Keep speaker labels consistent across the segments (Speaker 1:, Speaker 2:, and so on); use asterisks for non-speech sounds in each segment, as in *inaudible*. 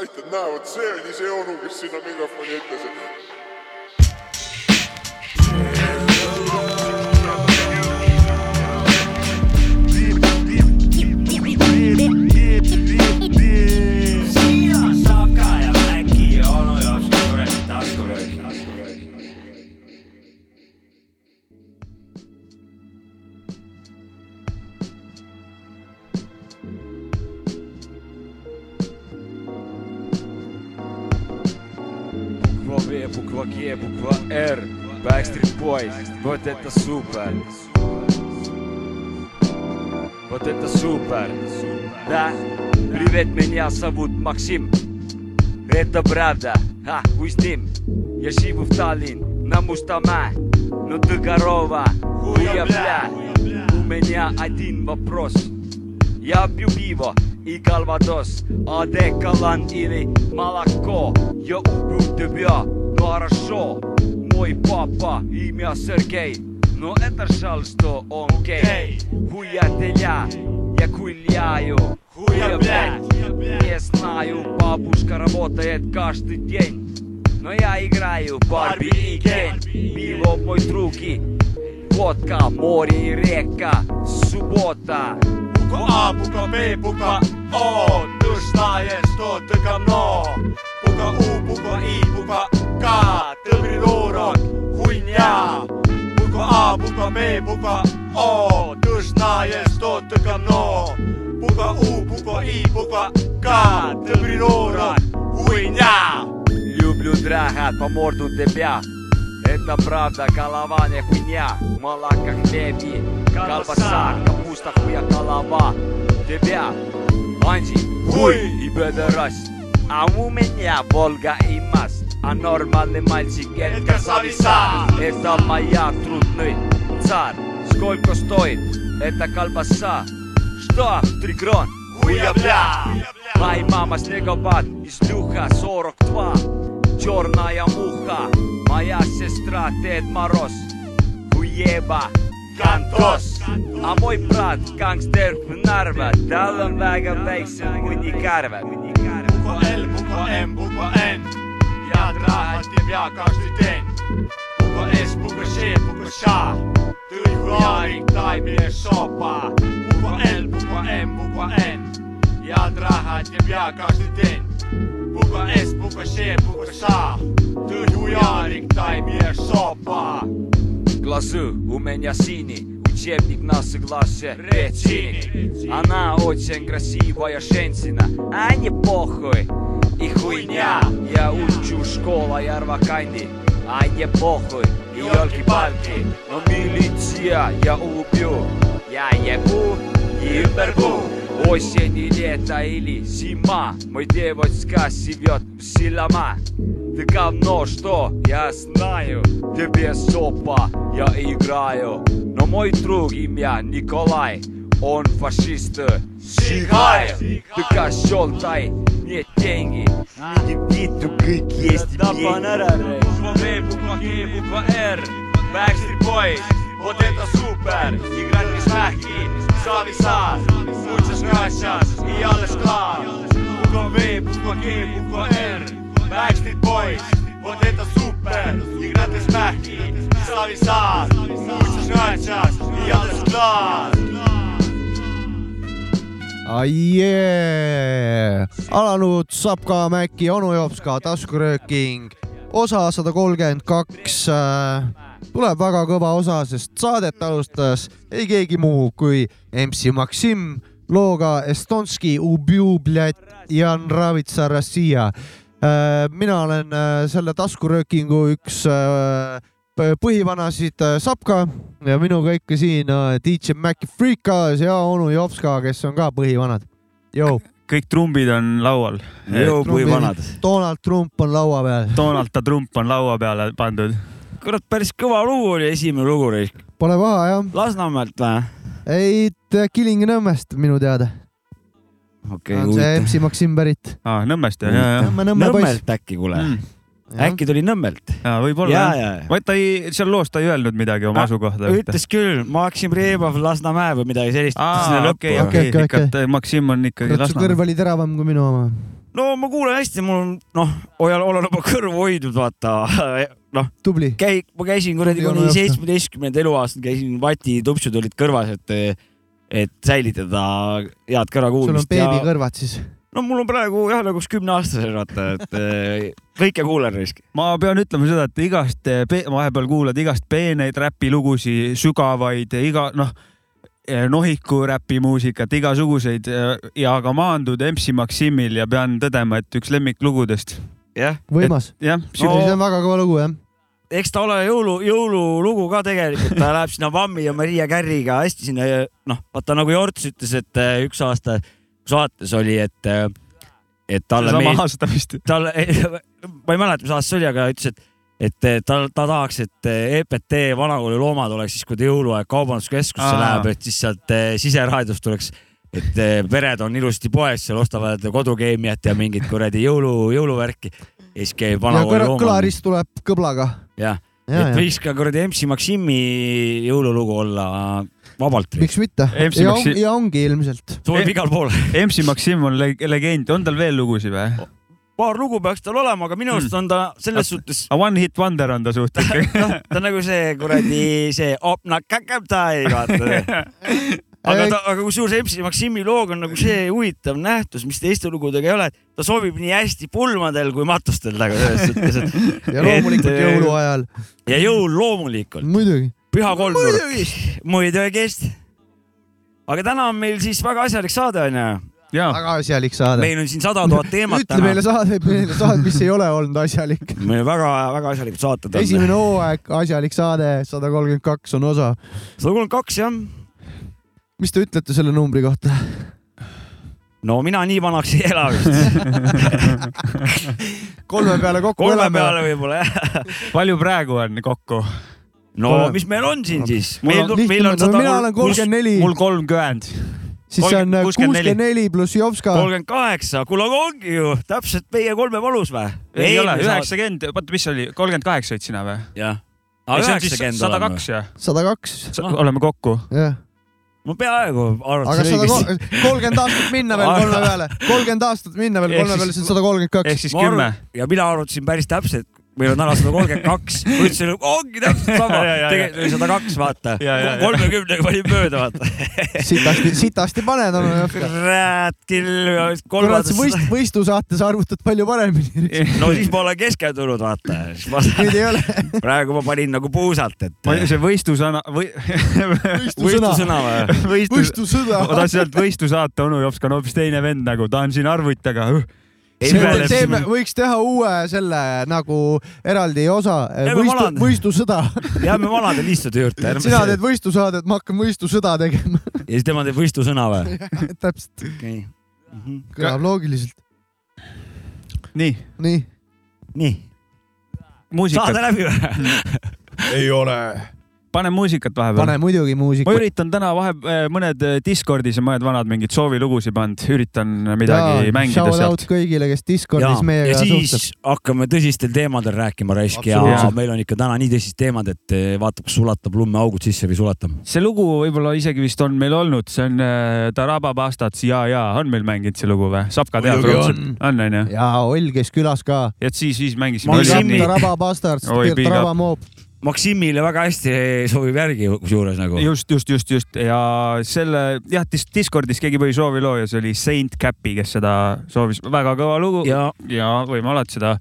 Speaker 1: näitad, näe, vot see oli see onu, kes sinna mikrofoni ütles, et
Speaker 2: это супер. Вот это супер. Да, привет, меня зовут Максим. Это правда, а, с ним Я живу в Таллин, на Мустаме Ну ты корова, хуя бля. У меня один вопрос. Я пью пиво и кальвадос. Адекалан или молоко? Я убью тебя, ну хорошо. Мой папа, имя Сергей но это жаль, что он гей Хуятеля, я гуляю Хуя, блядь, не знаю Бабушка работает каждый день. Но я играю Барби и Кен Пиво мой друг и водка Море и река, суббота.
Speaker 3: Буква А, буква Б, буква О. Ты знаешь, что ты говно Буква У, буква И, буква К. Ты придурок, хуйня буква А, буква Б, буква О. Ты ж знаешь, что ты говно Буква У, буква И, буква К. Ты природа, хуйня.
Speaker 2: Люблю драгать по морду тебя. Это правда, голова не хуйня. Молока, хлеби, колбаса, капуста, хуя, голова. Тебя, Анди, хуй и бедерась А у меня Волга и мас. А нормальный мальчик Эдгар Сависа Это моя трудный царь Сколько стоит эта колбаса? Что? Три крон?
Speaker 3: Хуя, бля.
Speaker 2: Моя мама снеговат из люха 42 Черная муха Моя сестра Дед Мороз Хуеба Кантос А мой брат гангстер в Нарва Tal on väga väiksem kui Nicarva
Speaker 3: puka L , puka M , puka N . я драгать тебя каждый день. Буква С, буква Ш, буква Ш Ты хуярик, дай мне шопа. Буква Л, буква М, эм, буква Н Я драгать тебя каждый день. Буква С, буква Ш, буква Ш Ты хуярик, дай мне шопа.
Speaker 2: Глазу у меня синий учебник на согласе Ретини Она очень красивая женщина, а не похуй. И хуйня. Я учу школа Ярвакайни А не похуй И елки-палки Но милиция я убью. Я ебу и умербу Осень и лето или зима. Мой девочка живет в Силама. Ты говно, что? Я знаю. Тебе сопа, я играю. Но мой друг имя Николай. Он фашист. Сигай Ты козел, дай мне деньги Не виду, как есть деньги
Speaker 3: Буква V , bukva G , bukva R , Backstreet Boys , vot это super , играть не смähki , Savisaar , muchas gracias и alles klar . bukva V , bukva G , bukva R , Backstreet Boys , vot это super , играть не смähki , Savisaar , muchas gracias и alles klar.
Speaker 4: Yeah. alanud Sapka Mäki onu Jopska taskurööking, osa sada kolmkümmend kaks. tuleb väga kõva osa, sest saadet alustas ei keegi muu kui MC Maksim looga Estonski Ubju Bljat ja Nravitsa Rossija. mina olen äh, selle taskuröökingu üks äh, põhivanasid äh, Sapka ja minuga ikka siin äh, DJ Maci Freekas ja onu Jopska, kes on ka põhivanad.
Speaker 5: Kõik trumbid on laual.
Speaker 4: Donald Trump on laua peal.
Speaker 5: Donald ta Trump on laua peale pandud.
Speaker 6: kurat, päris kõva lugu oli esimene lugu,
Speaker 4: Pole paha jah,
Speaker 6: Lasnamäelt või?
Speaker 4: ei Kilingi-Nõmmest minu teada
Speaker 6: okei,
Speaker 4: on see MC Maksim pärit.
Speaker 5: aa, Nõmmest jah, ja, ja.
Speaker 4: Nõmme, Nõmme poiss.
Speaker 6: Nõmmelt äkki, kuule.
Speaker 5: Mm.
Speaker 6: Äkki tuli Nõmmelt.
Speaker 5: võib-olla
Speaker 6: ja,
Speaker 5: jah.
Speaker 6: ja, ja.
Speaker 5: vaid ta ei, seal loos ta ei öelnud midagi oma asukohta.
Speaker 6: ütles küll, Maksim Rebov, Lasnamäe või midagi sellist.
Speaker 5: okei,
Speaker 4: Okei,
Speaker 5: okei,
Speaker 4: okei,
Speaker 5: ikka, et Maksim on ikkagi
Speaker 4: kurat, su kõrv
Speaker 5: Lasnamäe.
Speaker 4: oli teravam kui minu oma.
Speaker 6: no ma kuulen hästi, mul on noh, olen oma kõrvu hoidnud, vaata *laughs* noh, käi, ma käisin kuradi kuni seitsmeteistkümnenda eluaastani käisin vatitupsud olid kõrvas, et, et säilitada head
Speaker 4: sul on
Speaker 6: kõrvakuulmist ja
Speaker 4: beebikõrvad siis.
Speaker 6: No mul on praegu jah, nagu kümneaastasel vaata, et eh, kõike kuulen risk.
Speaker 5: ma pean ütlema seda, et igast, vahepeal kuulad igast peeneid räpilugusid, sügavaid, iga noh, nohiku räpimuusikat, igasuguseid ja ka maandud MC Maksimil ja pean tõdema, et üks lemmiklugudest.
Speaker 6: jah,
Speaker 4: võimas.
Speaker 5: jah,
Speaker 4: see on väga kõva lugu jah.
Speaker 6: eks ta ole jõulu, jõululugu ka tegelikult, ta läheb sinna Vammi ja Maria Carriga hästi sinna, noh, vaata nagu Jorts ütles, et eh, üks aasta saates oli, et, et talle
Speaker 5: sama
Speaker 6: meeldib,
Speaker 5: aasta vist.
Speaker 6: talle, *laughs* ma ei mäleta, mis aasta see oli, aga ütles, et, et ta, ta tahaks, et EPT vanakooli loomad oleks siis, kui ta jõuluaeg kaubanduskeskusesse
Speaker 5: Aa.
Speaker 6: läheb, et siis sealt eh, siseraadios tuleks, et pered on ilusti poes, seal ostavad kodukeemiat ja mingit kuradi jõulu, jõuluvärki ja siis käib
Speaker 4: ja
Speaker 6: vanakooli loomad.
Speaker 4: kõlarist tuleb kõblaga.
Speaker 6: jah,
Speaker 4: ja,
Speaker 6: et
Speaker 4: ja
Speaker 6: võiks ka kuradi MC Maksimi jõululugu olla vabalt.
Speaker 4: miks mitte. Ja, on, ja ongi ilmselt.
Speaker 6: sobib igal pool.
Speaker 5: MC Maksim on leg legend, on tal veel lugusid või?
Speaker 6: paar lugu peaks tal olema, aga minu arust on ta selles suhtes,
Speaker 5: One hit wonder on ta suht *laughs* ikka.
Speaker 6: noh, ta on nagu see kuradi see opna käkebtai, vaata. *laughs* aga ta, aga kusjuures MC Maksimi loog on nagu see huvitav nähtus, mis teiste lugudega ei ole, ta sobib nii hästi pulmadel kui matustel nagu selles suhtes, et
Speaker 4: ja loomulikult
Speaker 6: Et,
Speaker 4: jõuluajal.
Speaker 6: ja jõul loomulikult,
Speaker 4: muidugi.
Speaker 6: Püha kolmnurk, muidugi. aga täna on meil siis väga asjalik saade onju,
Speaker 4: väga asjalik saade.
Speaker 6: meil on siin sada tuhat teemat
Speaker 4: ütle meile
Speaker 6: täna,
Speaker 4: saade, meile saade, mis ei ole olnud asjalik.
Speaker 6: meil väga-väga asjalikud saated on.
Speaker 4: esimene hooaeg, asjalik saade, sada kolmkümmend kaks on osa.
Speaker 6: sada kolmkümmend kaks jah
Speaker 4: mis te ütlete selle numbri kohta?
Speaker 6: no mina nii vanaks ei ela vist. *laughs*
Speaker 4: kolme peale kokku
Speaker 6: kolme
Speaker 4: oleme.
Speaker 6: peale võib-olla jah.
Speaker 5: palju praegu on kokku?
Speaker 6: No
Speaker 4: Kolm.
Speaker 6: mis meil on siin siis?
Speaker 5: Mul
Speaker 6: meil
Speaker 5: on-
Speaker 6: meil on
Speaker 4: no, mina olen
Speaker 6: sada
Speaker 4: kolmkümmend neli,
Speaker 5: mul kolmkümmend.
Speaker 4: siis see on
Speaker 5: kolmkümmend-
Speaker 4: kuuskümmend neli pluss Jopska.
Speaker 6: kolmkümmend kaheksa, kuule aga ongi ju täpselt meie kolme valus või?
Speaker 5: ei ole, üheksakümmend, oota, mis see oli, kolmkümmend kaheksa olid sina või?
Speaker 6: jah.
Speaker 5: sada kaks jah?
Speaker 4: sada kaks,
Speaker 5: oleme kokku.
Speaker 4: jah.
Speaker 6: ma peaaegu
Speaker 4: sada
Speaker 6: õigesti.
Speaker 4: kolmkümmend aastat minna veel kolme peale, kolmkümmend aastat minna veel kolme
Speaker 5: siis-
Speaker 4: peale, see on sada kolmkümmend kaks.
Speaker 5: ehk siis kümme.
Speaker 6: ja mina arvutasin päris täpselt, meil on täna sada kolmkümmend kaks, ma ütlesin, ongi täpselt sama, *laughs* tegelikult oli sada kaks, vaata kolmekümnega panin mööda, vaata. *laughs*
Speaker 4: sitasti, sitasti paned Jopska.
Speaker 6: kurat küll,
Speaker 4: kurat,
Speaker 6: kolmandas
Speaker 4: võist-, võistlusaates arvutad palju paremini. *laughs*
Speaker 6: no siis ma olen keskendunud, vaata.
Speaker 4: nüüd ei ole.
Speaker 6: praegu ma panin nagu puusalt, et
Speaker 5: see võistlusõna või
Speaker 6: võistlusõna või?
Speaker 5: võistlus,
Speaker 4: võistlussõda
Speaker 5: ma. tahtsin öelda võistlusaate onu Jops, on hoopis teine vend nagu, ta on siin arvuti taga.
Speaker 4: teeme, võiks teha uue selle nagu eraldi osa,
Speaker 6: vanad.
Speaker 4: võistlussõda.
Speaker 6: jääme vanade liistude juurde,
Speaker 4: sina teed võistlusaadet, ma hakkan võistlusõda tegema.
Speaker 6: ja siis tema teeb võistlusõna või? *laughs*
Speaker 4: täpselt,
Speaker 6: okei.
Speaker 4: kõlab loogiliselt.
Speaker 5: nii,
Speaker 4: nii.
Speaker 6: nii, saade, läbi või?
Speaker 4: ei ole.
Speaker 5: Pane muusikat vahepeal
Speaker 4: pane. muidugi
Speaker 5: ma
Speaker 4: muusika.
Speaker 5: üritan täna vahe, mõned eh, Discordis ja mõned vanad mingid soovilugusid pannud, üritan midagi mängida
Speaker 4: Shout out
Speaker 5: sealt.
Speaker 4: kõigile, kes
Speaker 6: ja
Speaker 4: Discordis, meiega
Speaker 6: ja siis
Speaker 4: suhtleb.
Speaker 6: hakkame tõsistel teemadel rääkima raisk ja
Speaker 5: Absoluutselt.
Speaker 6: meil on ikka täna nii tõsised teemad, et eh, vaatab, kas sulatab lummeaugud sisse või ei sulata.
Speaker 5: see lugu võib-olla isegi vist on meil olnud, see on äh, Taraba Bastards ja, ja on meil mänginud see lugu või? Sapka teab
Speaker 4: Muidugi
Speaker 5: raudselt, on onju.
Speaker 4: ja Oll käis külas ka.
Speaker 5: et siis, siis mängisime.
Speaker 6: Maksimi-
Speaker 4: Raba Bastards
Speaker 5: Oi,, big
Speaker 4: Raba
Speaker 5: up.
Speaker 4: Moop.
Speaker 6: Maksimile väga hästi sobib järgi kusjuures nagu.
Speaker 5: just, just, just, just ja selle jah dis, Discordis keegi pani soovilooja, see oli Saint Capi, kes seda soovis, väga kõva lugu ja,
Speaker 6: ja,
Speaker 5: ja võime alati seda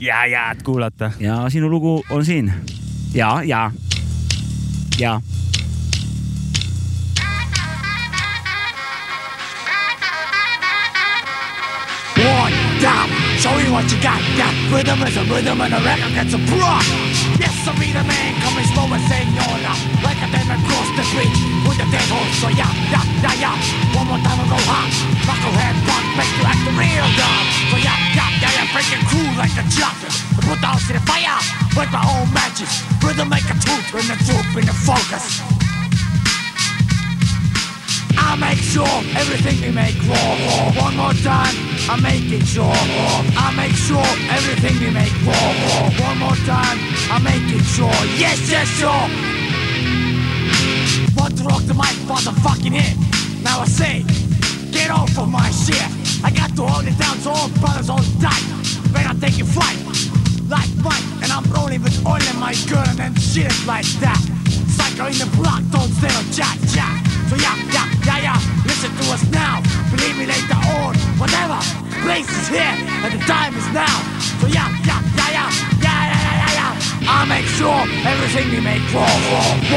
Speaker 5: ja, jääd kuulata.
Speaker 6: ja sinu lugu on siin. ja, ja, ja.
Speaker 3: Show me what you got. Got rhythm is a rhythm and a record gets a rock. Yes, I be the man coming slow and senora. Like a demon across the street with the horse. So yeah, yeah, yeah, yeah. One more time and go hot. Knucklehead rock, make you act the real dog. So yeah, yeah, yeah, yeah. Breaking cool like chocolate. I put the house in the fire with my own matches. Rhythm make a truth and the truth in the focus. I I make sure everything we make raw. One more time, I make it sure. I make sure everything we make raw. One more time, I make it sure. Yes, yes, sure. Want to rock the mic, motherfucking hit. Now I say, get off of my shit. I got to hold it down so all brothers hold tight. When I take a flight, like Mike, and I'm rolling with oil in my gun and shit like that. Psycho in the block, don't stay on chat, chat. So yeah, yeah, fire. Listen to us now, believe me later on. Whatever, place is here and the time is now. So yeah, yeah, yeah, yeah, yeah, yeah, yeah, yeah. yeah. I make sure everything we make raw.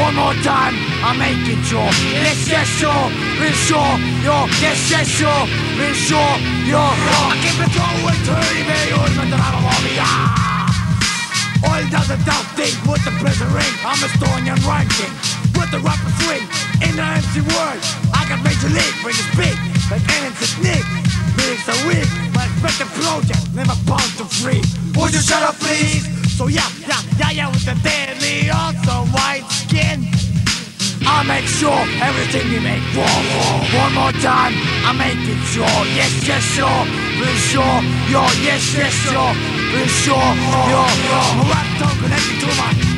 Speaker 3: One more time, I make it sure. Yes, yes, sure, real sure, yo. Yes, yes, sure, real sure, yo. I keep it going, turning me on, but then I'm a yeah. Oil doesn't doubt think with the prison ring. I'm a Estonian ranking with the rapper swing in the MC world. I got major league when it's big, like Aaron's Nick. Lyrics are weak, but expect the project never bound to free. Would you shut up, please? So yeah, yeah, yeah, yeah, with the deadly also white skin. I make sure everything we make raw. One more time, I make it sure. Yes, yes, sure. We're sure. Yo, yes, yes, sure. We're sure. Yo, yo. My rap tongue connected to my,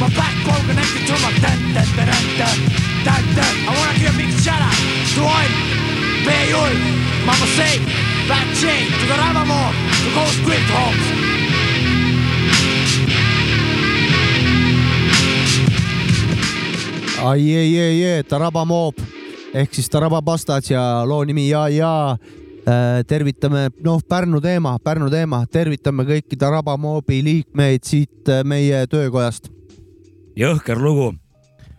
Speaker 3: my backbone connected to my dun dun dun dun dun dun. I wanna give a big shout out to Oil, Bayul, Mama Say, Fat J, to the Ramamore, to Ghost Grid Homes.
Speaker 4: ai, ei, ei, ei, Taraba Mob ehk siis Taraba Bastards ja loo nimi Ja, ja. tervitame, noh, Pärnu teema, Pärnu teema, tervitame kõiki Taraba Mobi liikmeid siit äh, meie töökojast
Speaker 6: jõhker lugu.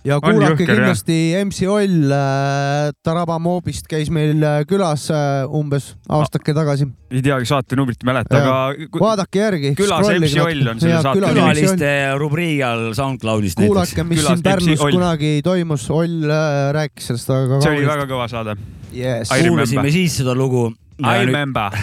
Speaker 4: ja kuulake
Speaker 5: jõhker, jah.
Speaker 4: kindlasti MC Oll äh, Taraba Mobist käis meil äh, külas äh, umbes aastake tagasi.
Speaker 5: ei teagi saatenumbrit ei mäleta, aga
Speaker 4: vaadake järgi.
Speaker 5: Külas MC Oll on selle saate
Speaker 6: külaliste rubriigi all SoundCloudis
Speaker 4: kuulake, mis
Speaker 5: Külas
Speaker 4: siin Pärnus kunagi toimus, Oll äh, rääkis sellest väga
Speaker 5: see oli väga kõva saade.
Speaker 4: yes.
Speaker 6: Kuulasime siis seda lugu.
Speaker 5: I remember.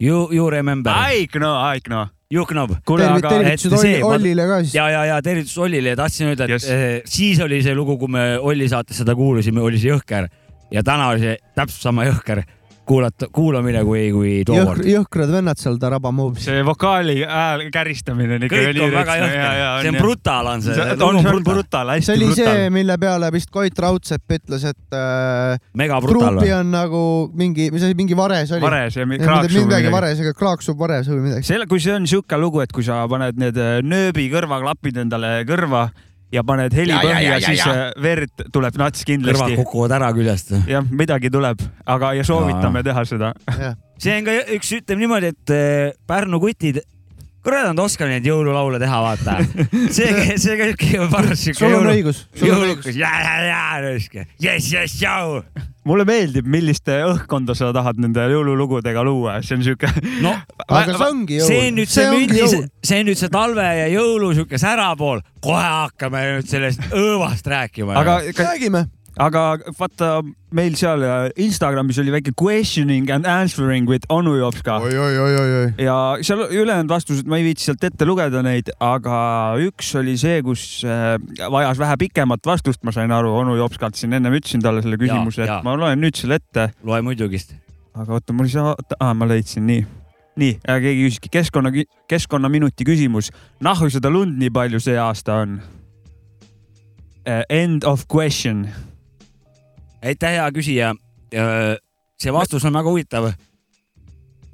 Speaker 6: You, you remember.
Speaker 5: I know, I know.
Speaker 6: You know.
Speaker 5: kuule, aga
Speaker 6: et see-
Speaker 4: Ollile ka siis.
Speaker 6: ja, ja, ja tervitus Ollile ja tahtsin öelda, et
Speaker 5: Yes.
Speaker 6: yes. siis oli see lugu, kui me Olli saates seda kuulasime, oli see jõhker ja täna oli see täpselt sama jõhker kuulata, kuulamine kui, kui tookord.
Speaker 4: jõhkrad vennad seal Taraba Mobis.
Speaker 5: see vokaali hääl käristamine on ikka
Speaker 6: kõik on väga jõhker, see on. brutal on see.
Speaker 5: see on, see brutal,
Speaker 4: see
Speaker 5: hästi
Speaker 4: oli see,
Speaker 5: brutal.
Speaker 4: mille peale vist Koit Raudsepp ütles, et äh,
Speaker 6: mega brutal
Speaker 4: truupi on nagu mingi, mis asi, mingi vares oli.
Speaker 5: vares ja
Speaker 4: midagi
Speaker 5: kraaksu
Speaker 4: midagi. vares, ega kraaksub vares või midagi.
Speaker 5: selle, kui see on sihuke lugu, et kui sa paned need äh, nööbi kõrvaklapid endale kõrva ja paned heli
Speaker 4: Ja, ja,
Speaker 5: põhja
Speaker 4: ja,, ja,
Speaker 5: siis
Speaker 4: ja.
Speaker 5: äh, verd tuleb nats
Speaker 6: kõrvad
Speaker 5: kindlasti.
Speaker 6: kukuvad ära küljest.
Speaker 5: jah, midagi tuleb, aga ja soovitame teha seda.
Speaker 6: see on ka üks, ütleme niimoodi, et eh, Pärnu kutid, kurat nad oskavad neid jõululaule teha, vaata. *laughs* see, see käibki paras siuke
Speaker 4: sul on
Speaker 6: jõulu,
Speaker 4: õigus, sul on õigus.
Speaker 6: jõulukas ja, ja, ja, raisk. jess, jess, jau.
Speaker 5: mulle meeldib, millist õhkkonda sa tahad nende jõululugudega luua, see on sihuke.
Speaker 6: no *laughs*
Speaker 4: aga see ongi jõul.
Speaker 6: see on nüüd see, see mündi, see on nüüd see talve ja jõulu siuke särapool. kohe hakkame nüüd sellest õõvast rääkima.
Speaker 5: aga,
Speaker 4: räägime.
Speaker 5: Aga vaata meil seal äh, Instagramis oli väike questioning and answering with onu Jopska
Speaker 4: oi, oi, oi, oi, oi.
Speaker 5: ja seal ülejäänud vastused, ma ei viitsi sealt ette lugeda neid, aga üks oli see, kus äh, vajas vähe pikemat vastust, ma sain aru, onu Jopskalt siin ennem ütlesin talle selle küsimuse, et ma loen nüüd selle ette,
Speaker 6: loe muidugist.
Speaker 5: aga oota, mul ei saa, aa, ma leidsin nii. nii, keegi küsiski keskkonna, keskkonnaminuti küsimus. nahku seda lund nii palju see aasta on? End of question.
Speaker 6: aitäh, hea küsija. see vastus on väga huvitav.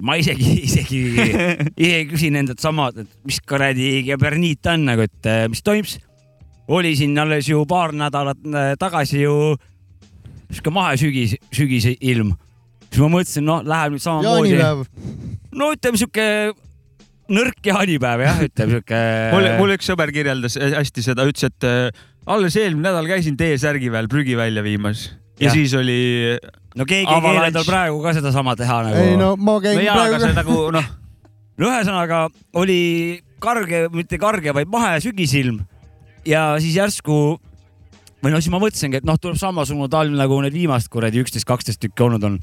Speaker 6: ma isegi, isegi, *laughs* isegi küsin endalt sama, et mis kuradi keberniit on nagu, et eh, mis toimub. oli siin alles ju paar nädalat eh, tagasi ju sihuke mahesügis, sügiseilm. siis ma mõtlesin, noh, läheb nüüd samamoodi. no ütleme sihuke nõrk jaanipäev jah, ütleme sihuke.
Speaker 5: mul, mul üks sõber kirjeldas hästi seda, ütles, et äh, alles eelmine nädal käisin T-särgi peal prügi välja viimas ja, ja siis oli.
Speaker 6: no keegi ei keela tal praegu ka sedasama teha nagu.
Speaker 4: ei no ma käin
Speaker 5: no aga see
Speaker 4: praegu.
Speaker 5: nagu noh,
Speaker 6: no ühesõnaga oli karge, mitte karge, vaid mahe sügisilm ja siis järsku või no siis ma mõtlesingi, et noh, tuleb samasugune talv nagu need viimased kuradi üksteist, kaksteist tükki olnud on.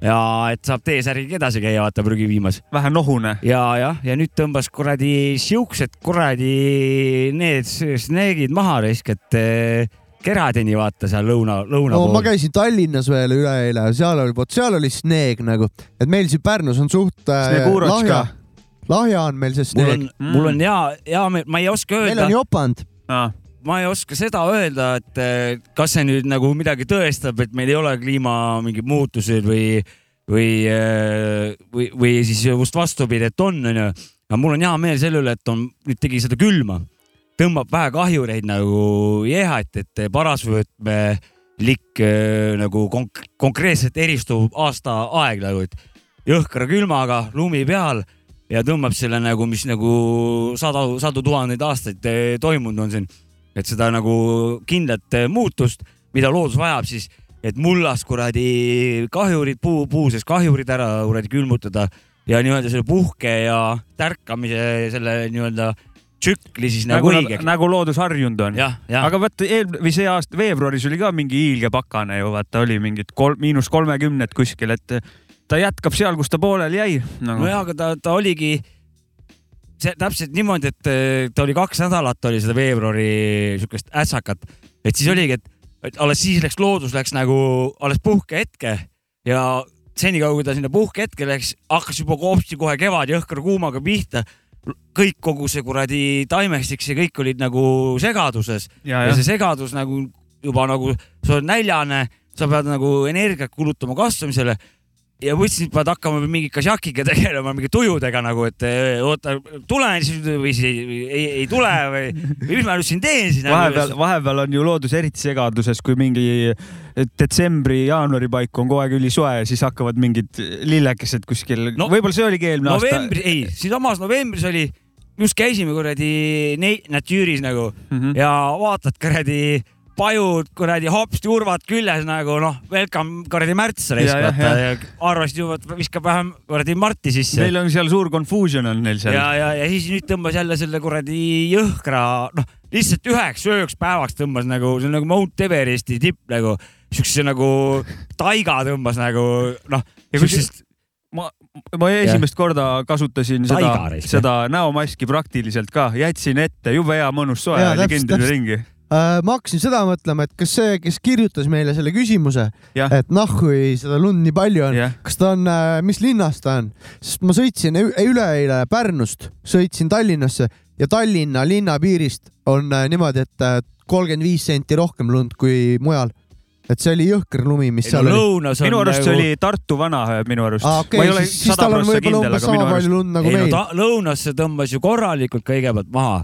Speaker 6: ja et saab T-särgiga edasi käia, vaata prügi viimas
Speaker 5: vähe nohune.
Speaker 6: ja, jah, ja nüüd tõmbas kuradi siuksed kuradi need sneegid maha risk, et Keradeni vaata seal lõuna, lõuna
Speaker 4: no ma
Speaker 6: pool.
Speaker 4: käisin Tallinnas veel üleeile, seal oli, vot seal oli sneeg nagu, et meil siin Pärnus on suht äh, lahja, lahja on meil see sneeg.
Speaker 6: on, mul on hea, hea meel, ma ei oska
Speaker 4: meil
Speaker 6: öelda.
Speaker 4: on, jopanud.
Speaker 6: ma ei oska seda öelda, et kas see nüüd nagu midagi tõestab, et meil ei ole kliima mingid muutused või, või, või, või siis just vastupidi, et on, onju. aga mul on hea meel selle üle, et on, nüüd tegi seda külma, tõmbab vähe kahjureid nagu jehat, et parasvõtmelik eh, nagu konk konkreetselt eristuv aastaaeg nagu, et jõhkra külmaga lumi peal ja tõmbab selle nagu, mis nagu sadu, sadu tuhandeid aastaid eh, toimunud on siin. et seda nagu kindlat eh, muutust, mida loodus vajab siis, et mullas kuradi kahjurid, puu, puu sees kahjurid ära kuradi külmutada ja nii-öelda selle puhke ja tärkamise selle nii-öelda tsükli siis nagu,
Speaker 5: nagu,
Speaker 6: õigeks.
Speaker 5: nagu loodus harjunud on. aga vaata eel- või see aasta veebruaris oli ka mingi hiilge pakane ju vaata oli mingid kolm, miinus kolmekümned kuskil, et ta jätkab seal, kus ta pooleli jäi nagu..
Speaker 6: nojah, aga ta, ta oligi see täpselt niimoodi, et eh, ta oli kaks nädalat oli seda veebruari siukest ässakat, et siis oligi, et, alles siis läks loodus läks nagu alles puhkehetke ja senikaua, kui ta sinna puhkehetke läks, hakkas juba hopsti kohe kevad jõhkra kuumaga pihta. kõik, kogu see kuradi taimestik, see kõik olid nagu segaduses.
Speaker 5: Ja,
Speaker 6: ja
Speaker 5: ja
Speaker 6: see segadus nagu juba nagu sa oled näljane, sa pead nagu energiat kulutama kasvamisele ja võtsin, et pead hakkama mingi kasjakiga tegelema, mingi tujudega nagu, et eh, oota, tulen siis või siis ei, ei, ei tule või, või mis ma nüüd siin teen siis.
Speaker 5: vahepeal, vahepeal on ju loodus eriti segaduses, kui mingi detsembri-jaanuari paiku on kogu aeg ülisoe ja siis hakkavad mingid lillekesed kuskil
Speaker 6: No,
Speaker 5: võib-olla see oligi eelmine
Speaker 6: novembris, ei, siinsamas novembris oli, just käisime kuradi natüüris nagu
Speaker 5: aasta mm. -hmm.
Speaker 6: ja vaatad kuradi pajud, kuradi hopsti urvad küljes nagu noh, welcome kuradi märts
Speaker 5: Ja, jah,
Speaker 6: vaata ja arvasid juba, et viskab vähem kuradi Marti sisse.
Speaker 5: Neil on seal suur confusion on neil seal.
Speaker 6: ja, ja, ja siis nüüd tõmbas jälle selle kuradi jõhkra, noh, lihtsalt üheks ööks päevaks tõmbas nagu, see on nagu Mount Everesti tipp nagu, siukse nagu taiga tõmbas nagu noh,
Speaker 5: Ja
Speaker 6: siuksest
Speaker 5: ma, ma esimest korda kasutasin seda seda näomaski praktiliselt ka, jätsin ette, jube hea mõnus soe oli
Speaker 4: täpselt.
Speaker 5: ringi.
Speaker 4: Äh, ma hakkasin seda mõtlema, et kas see, kes kirjutas meile selle küsimuse, et nahku seda lund nii palju on, kas ta on, mis linnas ta on, sest ma sõitsin üleeile Pärnust, sõitsin Tallinnasse ja Tallinna linnapiirist on äh, niimoodi, et kolmkümmend viis senti rohkem lund kui mujal. et see oli jõhker lumi, mis
Speaker 6: ei no
Speaker 4: seal oli.
Speaker 6: lõunas on
Speaker 5: minu arust
Speaker 6: nagu...
Speaker 5: see oli Tartu vana minu arust
Speaker 4: aa,
Speaker 5: ma
Speaker 4: okei
Speaker 5: ei, ole sada
Speaker 4: tal on
Speaker 5: prossa
Speaker 4: võib-olla
Speaker 5: kindel,
Speaker 4: umbes
Speaker 5: aga minu
Speaker 4: sama
Speaker 5: arust
Speaker 4: palju lund nagu
Speaker 6: ei no
Speaker 4: meil.
Speaker 6: ta, lõunas see tõmbas ju korralikult kõigepealt maha.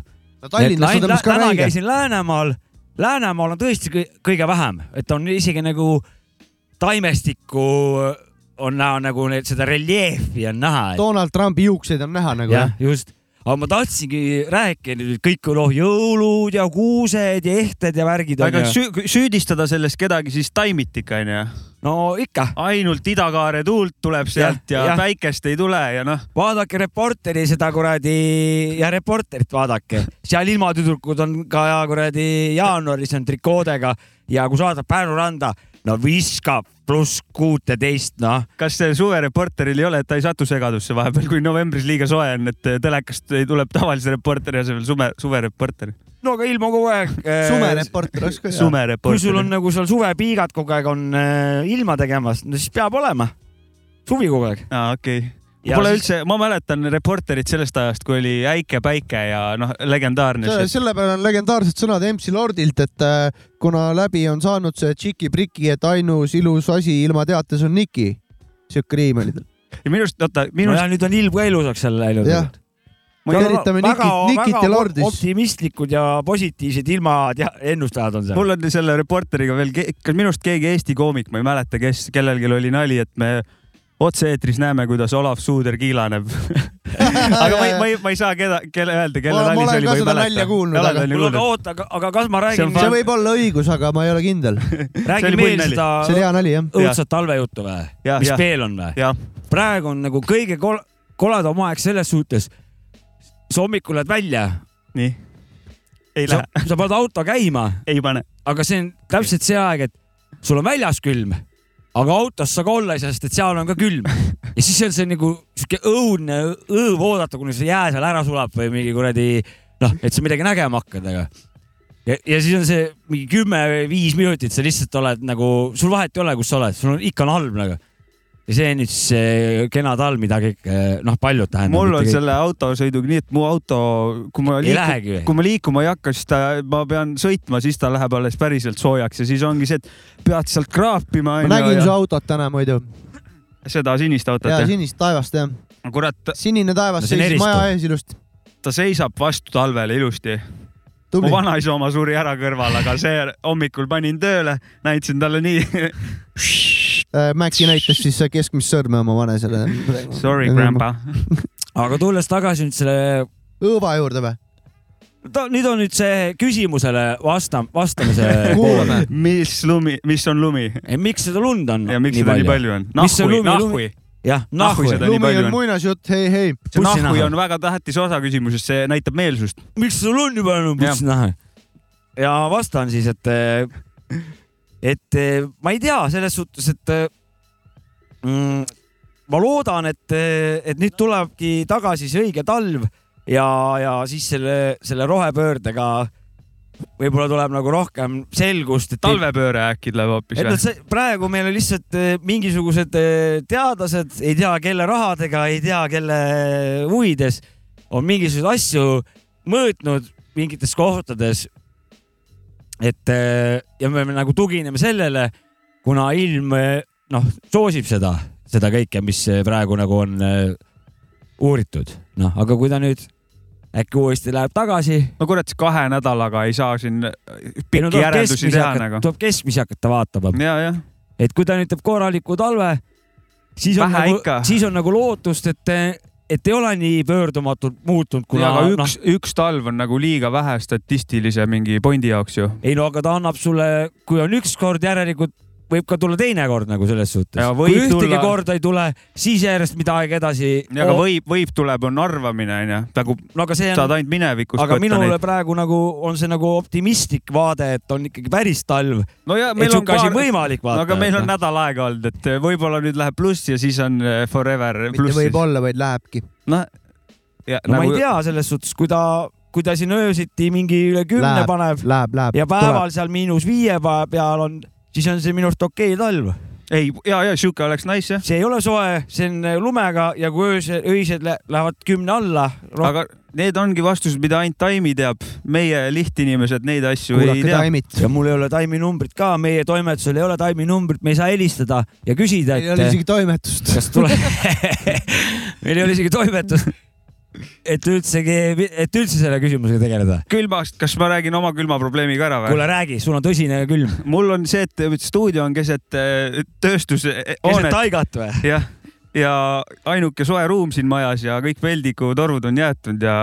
Speaker 4: Tallinnas ta tõmbas ka räige.
Speaker 6: käisin Läänemaal, Läänemaal on tõesti kõi- kõige vähem, et on isegi nagu taimestikku on näha nagu need, seda reljeefi on näha.
Speaker 4: Donald Trumpi juukseid on näha nagu
Speaker 6: jah
Speaker 4: jah?,
Speaker 6: just, aga ma tahtsingi rääkida nüüd kõik noh, jõulud ja kuused ja ehted ja värgid
Speaker 5: aga
Speaker 6: onju.
Speaker 5: sü süüdistada selles kedagi siis taimitik onju.
Speaker 6: no ikka,
Speaker 5: ainult idakaare tuult tuleb sealt ja, ja
Speaker 6: jah.
Speaker 5: päikest ei tule ja noh,
Speaker 6: vaadake Reporteri seda kuradi ja Reporterit vaadake, seal ilmatüdrukud on ka ja kuradi jaanuaris on trikoodega ja kui saadad Pärnu randa, no viskab pluss kuuteteist, noh.
Speaker 5: kas see suvereporteril ei ole, et ta ei satu segadusse vahepeal, kui novembris liiga soe on, et telekast ei tuleb tavalise reporteri asemel suve, suvereporter,
Speaker 6: no aga ilma kogu aeg.
Speaker 4: sumereporter oleks ka hea.
Speaker 6: kui sul on nagu seal suvepiigad kogu aeg on äh, ilma tegemas, no siis peab olema suvi kogu aeg.
Speaker 5: aa, okei okay..
Speaker 6: Ja
Speaker 5: Pole
Speaker 6: siis-
Speaker 5: üldse, ma mäletan reporterit sellest ajast, kui oli äike päike ja noh, legendaarne
Speaker 4: selle, peale on legendaarsed sõnad MC Lordilt, et äh, kuna läbi on saanud see Tšiki-Priki, et ainus ilus asi ilma teates on Niki. sihuke riim oli tal.
Speaker 5: ja minu arust, oota, minu
Speaker 6: no
Speaker 5: arust
Speaker 6: ja nüüd on ilm ka ilusaks jälle läinud.
Speaker 4: jah, tervitame Nikit, Nikit ja Lordis.
Speaker 6: optimistlikud ja positiivsed ilmad ja ennustajad on seal.
Speaker 5: mul on selle reporteriga veel, kas minust keegi Eesti koomik, ma ei mäleta, kes, kellelgi oli nali, et me otse-eetris näeme, kuidas Olav Suuder kiilaneb. *laughs* aga ma ei, ma ei, ma ei saa keda, kelle öelda, kelle nali see oli,
Speaker 4: ka
Speaker 5: ma ei mäleta.
Speaker 6: kuule, aga oota, aga, aga kas ma räägin
Speaker 5: See
Speaker 4: võib olla õigus, aga ma ei ole kindel.
Speaker 5: pull nali.
Speaker 6: seda
Speaker 4: see oli hea nali jah.
Speaker 6: õudset talvejuttu või? Mis veel on või? praegu on nagu kõige kol- koledam aeg selles suhtes. sa hommikul lähed välja,
Speaker 5: nii. ei lähe,,
Speaker 6: sa paned auto käima,
Speaker 5: ei pane.
Speaker 6: aga see on täpselt see aeg, et sul on väljas külm, aga autos sa ka olla ei saa, sest et seal on ka külm. ja siis on see nagu sihuke õudne õõv oodata, kuni see jää seal ära sulab või mingi kuradi noh, et sa midagi nägema hakkad, aga ja, ja siis on see mingi kümme või viis minutit, sa lihtsalt oled nagu, sul vahet ei ole, kus sa oled, sul on ikka on halb nagu. Ja see on nüüd see kena talv, mida kõik noh, paljud tähendab.
Speaker 5: mul on selle autosõiduga nii, et mu auto, kui ma
Speaker 6: ei
Speaker 5: liiku- kui ma liikuma ei hakka, siis ta, ma pean sõitma, siis ta läheb alles päriselt soojaks ja siis ongi see, et pead sealt kraapima.
Speaker 4: ma nägin su autot täna muidu.
Speaker 5: seda sinist autot
Speaker 4: ja
Speaker 5: jah?
Speaker 4: sinist taevast jah.
Speaker 5: kurat,
Speaker 4: sinine taevas
Speaker 6: No
Speaker 4: seisis maja ees ilusti.
Speaker 5: ta seisab vastu talvele ilusti. mu
Speaker 4: tubli.
Speaker 5: vanaisa oma suri ära kõrval, aga see hommikul panin tööle, näitasin talle nii. *laughs*
Speaker 4: Maci näitas siis keskmist sõrme oma vanesele.
Speaker 5: Sorry, grandpa. *laughs*
Speaker 6: aga tulles tagasi nüüd selle,
Speaker 4: õõva juurde või?
Speaker 6: nüüd on nüüd see küsimusele vasta, vastamise *laughs* pool.
Speaker 5: mis lumi, mis on lumi
Speaker 6: miks seda lund on
Speaker 5: ja miks seda nii palju on? Nahhui,
Speaker 6: lumi-
Speaker 5: nahhui.
Speaker 6: jah,
Speaker 5: Nahhui nii
Speaker 4: lumi
Speaker 5: palju
Speaker 4: on
Speaker 5: on.
Speaker 4: muinasjutt, hei, hei.
Speaker 5: see nahhui on väga tähtis osa küsimusest, see näitab meelsust.
Speaker 6: miks sul on nii palju
Speaker 5: Jah.
Speaker 6: bussinaha? ja vastan siis, et, et ma ei tea selles suhtes, et mm, ma loodan, et, et nüüd tulebki tagasi see õige talv ja, ja siis selle, selle rohepöördega võib-olla tuleb nagu rohkem selgust, et
Speaker 5: talvepööre äkki tuleb hoopis või
Speaker 6: praegu meil on lihtsalt eh, mingisugused eh, teadlased, ei tea kelle rahadega, ei tea kelle huvides, on mingisuguseid asju mõõtnud mingites kohtades. Et eh, ja me nagu tugineme sellele, kuna ilm eh, noh, soosib seda, seda kõike, mis praegu nagu on eh, uuritud, noh, aga kui ta nüüd äkki uuesti läheb tagasi,
Speaker 5: no kurat, kahe nädalaga ei saa siin pikki järeldusi teha nagu.
Speaker 6: tuleb keskmisi hakata vaatama. et kui ta nüüd teeb korraliku talve, siis on
Speaker 5: Vähe
Speaker 6: nagu
Speaker 5: ikka.,
Speaker 6: siis on nagu lootust, et, et ei ole nii pöördumatult muutunud, kuna
Speaker 5: aga
Speaker 6: noh
Speaker 5: üks, üks talv on nagu liiga vähe statistilise mingi pointi jaoks ju.
Speaker 6: ei no aga ta annab sulle, kui on üks kord, järelikult võib ka tulla teine kord nagu selles suhtes
Speaker 5: Ja.
Speaker 6: kui
Speaker 5: võib
Speaker 6: ühtegi
Speaker 5: tulla-
Speaker 6: korda ei tule, siis järjest mida aeg edasi.
Speaker 5: aga võib, võib tuleb, on arvamine onju, nagu
Speaker 6: no aga see
Speaker 5: saad
Speaker 6: on,
Speaker 5: ainult minevikust
Speaker 6: aga minule
Speaker 5: neid.
Speaker 6: praegu nagu on see nagu optimistlik vaade, et on ikkagi päris talv,
Speaker 5: no ja
Speaker 6: et
Speaker 5: meil on
Speaker 6: sihuke asi
Speaker 5: paar,
Speaker 6: võimalik
Speaker 5: no
Speaker 6: vaata.
Speaker 5: aga meil on nädal aega olnud, et võib-olla nüüd läheb pluss ja siis on eh, forever
Speaker 4: mitte
Speaker 5: plussis.
Speaker 4: võib-olla, vaid lähebki.
Speaker 5: noh, ja
Speaker 6: no ma
Speaker 5: nagu
Speaker 6: ei tea selles suhtes, kui ta, kui ta siin öösiti mingi üle kümne
Speaker 4: Läheb.
Speaker 6: paneb
Speaker 4: Läheb, läheb.
Speaker 6: ja päeval seal miinus viie peal on, siis on see minu arust okei okay talv.
Speaker 5: ei, ja, ja sihuke oleks nice jah,
Speaker 6: see ei ole soe, see on lumega ja kui öösel, öised lä- lähevad kümne alla,
Speaker 5: aga need ongi vastused, mida ainult Taimi teab. meie lihtinimesed neid asju ei
Speaker 4: kuulake
Speaker 5: tea.
Speaker 4: taimit.
Speaker 6: ja mul ei ole taiminumbrit ka, meie toimetusel ei ole taiminumbrit, me ei saa helistada ja küsida,
Speaker 4: ei ole isegi toimetust.
Speaker 6: kas tuleb *laughs* meil ei ole isegi toimetust, et üldsegi, et üldse selle küsimusega tegeleda.
Speaker 5: külmast, kas ma räägin oma külmaprobleemi ka ära või?
Speaker 6: kuule, räägi, sul on tõsine külm.
Speaker 5: mul on see, et stuudio on keset eh,
Speaker 6: keset
Speaker 5: tööstushoonet
Speaker 6: taigat või?
Speaker 5: jah, ja ainuke soe ruum siin majas ja kõik veldikutorud on jäetud ja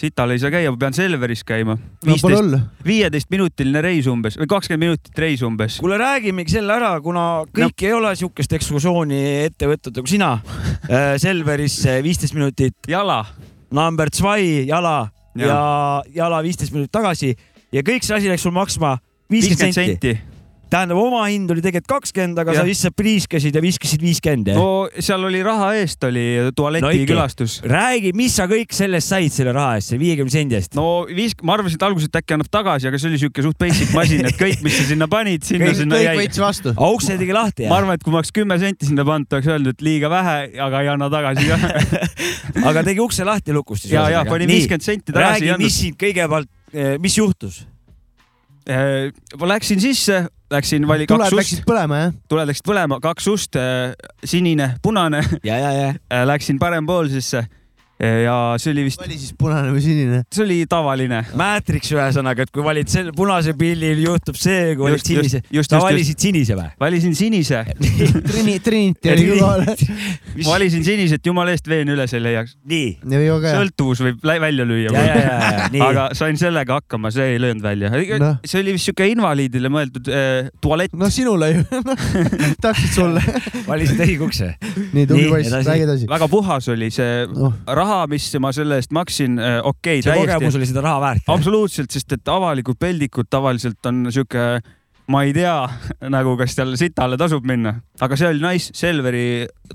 Speaker 5: sital ei saa käia, ma pean Selveris käima.
Speaker 4: hullu.
Speaker 5: viieteistminutiline reis umbes või kakskümmend minutit reis umbes.
Speaker 6: kuule, räägimegi selle ära, kuna kõik no. ei ole siukest ekskursiooni ette võtnud nagu sina. Selveris viisteist minutit,
Speaker 5: jala.
Speaker 6: number zwei jala ja,
Speaker 5: Ja.
Speaker 6: ja jala viisteist minutit tagasi ja kõik see asi läks sul maksma viiskümmend senti. tähendab, oma hind oli tegelikult kakskümmend, aga
Speaker 5: Jah.
Speaker 6: sa lihtsalt priiskasid ja viskasid viiskümmend jah no,?
Speaker 5: seal oli raha eest oli tualeti
Speaker 6: No räägi, mis sa kõik sellest said selle raha eest, selle viiekümne sendi eest?
Speaker 5: no viisk-, ma arvasin, et alguses, et äkki annab tagasi, aga see oli siuke suht basic masin, et kõik, mis sa sinna panid, sinna,
Speaker 4: kõik,
Speaker 5: sinna
Speaker 4: kõik
Speaker 5: jäi.
Speaker 4: võttis vastu.
Speaker 6: ukse tegi lahti
Speaker 5: ma arvan, et kui ma oleks kümme senti sinna pannud, oleks öeldud, et liiga vähe, aga ei anna tagasi ka. *laughs*
Speaker 6: aga tegi ukse lahti lukust siis
Speaker 5: ja, ja panin viiskümmend senti tagasi
Speaker 6: räägi, mis siin kõigepealt, mis juhtus?
Speaker 5: andnud. ma läksin sisse, läksin vali kaks
Speaker 4: tuled
Speaker 5: ust
Speaker 4: läksid, põlema jah?
Speaker 5: tuled läksid põlema, kaks ust, sinine, punane,
Speaker 6: ja, ja, ja
Speaker 5: läksin parempoolsesse ja see oli vist,
Speaker 4: vali siis punane või sinine.
Speaker 5: see oli tavaline.
Speaker 6: Matrix ühesõnaga, et kui valid selle punase pillil, juhtub see, kui valid sinise sa valisid sinise või?
Speaker 5: valisin sinise, *laughs*
Speaker 4: Trini, Trinity oli kohal. *laughs*
Speaker 5: valisin siniset, jumala eest veen üles ei leiaks.
Speaker 6: nii,
Speaker 5: sõltuvus võib välja lüüa.
Speaker 6: ja, ja, ja, ja nii.
Speaker 5: aga sain sellega hakkama, see ei löönud välja
Speaker 4: Noh..
Speaker 5: see oli vist siuke invaliidile mõeldud äh, tualett.
Speaker 4: no sinule ju, *laughs* täpselt sulle.
Speaker 6: valisid õige ukse.
Speaker 4: nii, tubli poiss, räägi edasi.
Speaker 5: väga puhas oli see
Speaker 4: noh,
Speaker 5: raha, mis ma selle eest maksin, okei okay,,
Speaker 6: see kogemus
Speaker 5: täiesti.
Speaker 6: oli seda raha väärt.
Speaker 5: absoluutselt, sest et avalikud peldikud tavaliselt on siuke, ma ei tea *laughs* nagu, kas seal sitale tasub minna, aga see oli nice, Selveri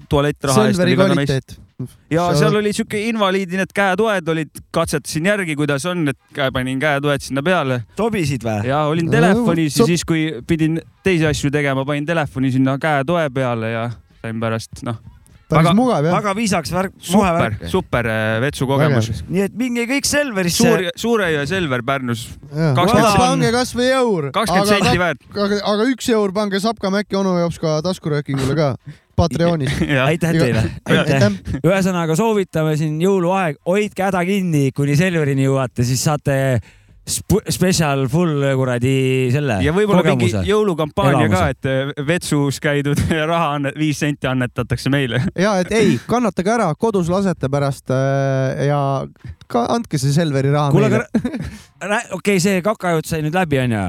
Speaker 5: tualettraha eest oli väga nice. ja
Speaker 4: Sa-
Speaker 5: seal oli siuke invaliidi need käetoed olid, katsetasin järgi, kuidas on, et käe- panin käetoed sinna peale
Speaker 6: sobisid või?
Speaker 5: ja olin telefonis ja siis, kui pidin teisi asju tegema, panin telefoni sinna käetoe peale ja sain pärast noh,
Speaker 4: päris
Speaker 5: Väga-
Speaker 4: mugav jah.
Speaker 6: väga viisaks värk,
Speaker 5: super
Speaker 6: moevärk.,
Speaker 5: super äh, vetsukogemus.
Speaker 6: nii et minge kõik Selverisse.
Speaker 5: suur, Suurejõe Selver Pärnus,
Speaker 4: pange kasvõi eur.
Speaker 5: kakskümmend senti väärt.
Speaker 4: aga, aga üks eur pange Sapka Mäkki onu jops ka taskuröökingule ka Patreonis. *laughs*
Speaker 6: aitäh teile, ühesõnaga soovitame siin jõuluaeg, hoidke häda kinni, kuni Selverini jõuate, siis saate sp- special full kuradi selle
Speaker 5: ja võib-olla mingi jõulukampaania ka, et äh, vetsus käidud *laughs* raha annet-, viis senti annetatakse meile. *laughs*
Speaker 4: ja et ei, kannatage ära, kodus lasete pärast äh, ja ka andke see Selveri raha
Speaker 6: kuule,
Speaker 4: meile
Speaker 6: aga. okei okay,, see kakajutt sai nüüd läbi, onju.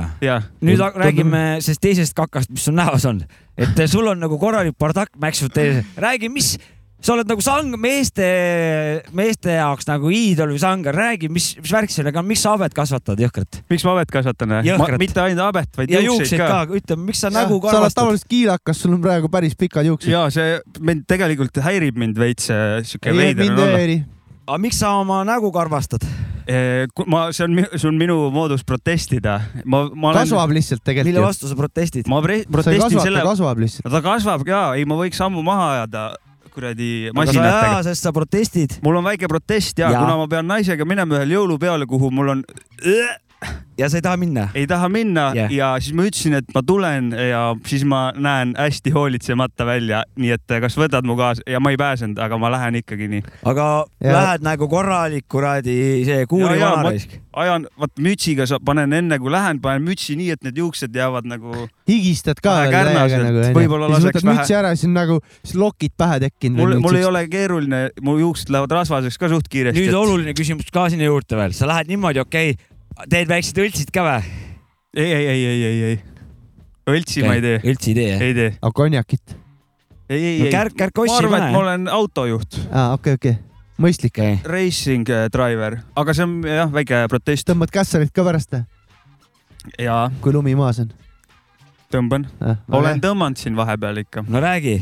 Speaker 6: nüüd räägime sellest teisest kakast, mis sul näos on. et sul on nagu korralik bardakk mäksud teise. räägi, mis, sa oled nagu sang, meeste, meeste jaoks nagu iidol või sangar, räägi, mis, mis värk sellega on, miks sa habet kasvatad jõhkrat?
Speaker 5: miks ma habet kasvatan?
Speaker 6: Jõhkrat.
Speaker 5: mitte ainult habet, vaid
Speaker 6: ja
Speaker 5: juukseid
Speaker 6: juukseid
Speaker 5: ka,
Speaker 6: ka, ütleme, miks sa
Speaker 4: Jah,
Speaker 6: nägu
Speaker 4: sa oled
Speaker 6: karvastad?
Speaker 4: tavaliselt kiilakas, sul on praegu päris pikad juuksed.
Speaker 5: ja see mind tegelikult häirib mind veits siuke
Speaker 4: ei,
Speaker 5: veider
Speaker 4: mind
Speaker 5: on
Speaker 4: ei
Speaker 5: olla.
Speaker 4: häiri.
Speaker 6: aga miks sa oma nägu karvastad?
Speaker 5: ma, see on, see on minu moodus protestida. ma, ma olen,
Speaker 4: kasvab lihtsalt
Speaker 6: mille
Speaker 4: tegelikult ju.
Speaker 6: vastu sa protestid?
Speaker 5: ma protestin
Speaker 4: kasvata,
Speaker 5: selle,
Speaker 4: kasvab lihtsalt.
Speaker 5: ta kasvab ka, ei, ma võiks ammu maha ajada kuradi masinatega
Speaker 6: sest sa protestid
Speaker 5: mul on väike protest ja,
Speaker 6: Jaa.
Speaker 5: kuna ma pean naisega minema ühele jõulupeole, kuhu mul on,
Speaker 6: ja sa ei taha minna.
Speaker 5: ei taha minna yeah. ja siis ma ütlesin, et ma tulen ja siis ma näen hästi hoolitsemata välja, nii et kas võtad mu kaasa ja ma ei pääsenud, aga ma lähen ikkagi nii.
Speaker 6: aga
Speaker 4: Ja-
Speaker 6: lähed nagu korralik kuradi see kuuri
Speaker 5: Ja, ja, ma-
Speaker 6: vanaraisk.
Speaker 5: ajan, vaat mütsiga sa panen enne kui lähen, panen mütsi nii, et need juuksed jäävad nagu,
Speaker 4: higistad ka veel täiega nagu onju.
Speaker 5: Võib-olla laseks vähe-
Speaker 4: mütsi ära, siis on nagu siis lokid pähe tekkinud.
Speaker 5: mul, mul ei ole keeruline, mu juuksed lähevad rasvaseks ka suht kiiresti.
Speaker 6: nüüd oluline küsimus ka sinna juurde veel, sa lähed niimoodi, okei okay,, teed väiksed õltsid ka või?
Speaker 5: ei, ei, ei, ei, ei, ei. õltsi okay. ma ei tee,
Speaker 6: õltsi ei tee jah?
Speaker 5: ei tee,
Speaker 4: aga konjakit.
Speaker 5: ei, ei, ei.
Speaker 6: kärk, kärk
Speaker 5: ma
Speaker 6: ossi
Speaker 5: arvan, et ma olen autojuht,
Speaker 4: aa, okei, okei. mõistlik.
Speaker 6: okei,
Speaker 5: racing äh, driver, aga see on jah, väike protest
Speaker 4: tõmbad kässarit ka pärast,
Speaker 5: ja
Speaker 4: kui lumi maas on?
Speaker 5: tõmban, olen tõmmanud siin vahepeal ikka.
Speaker 6: no räägi.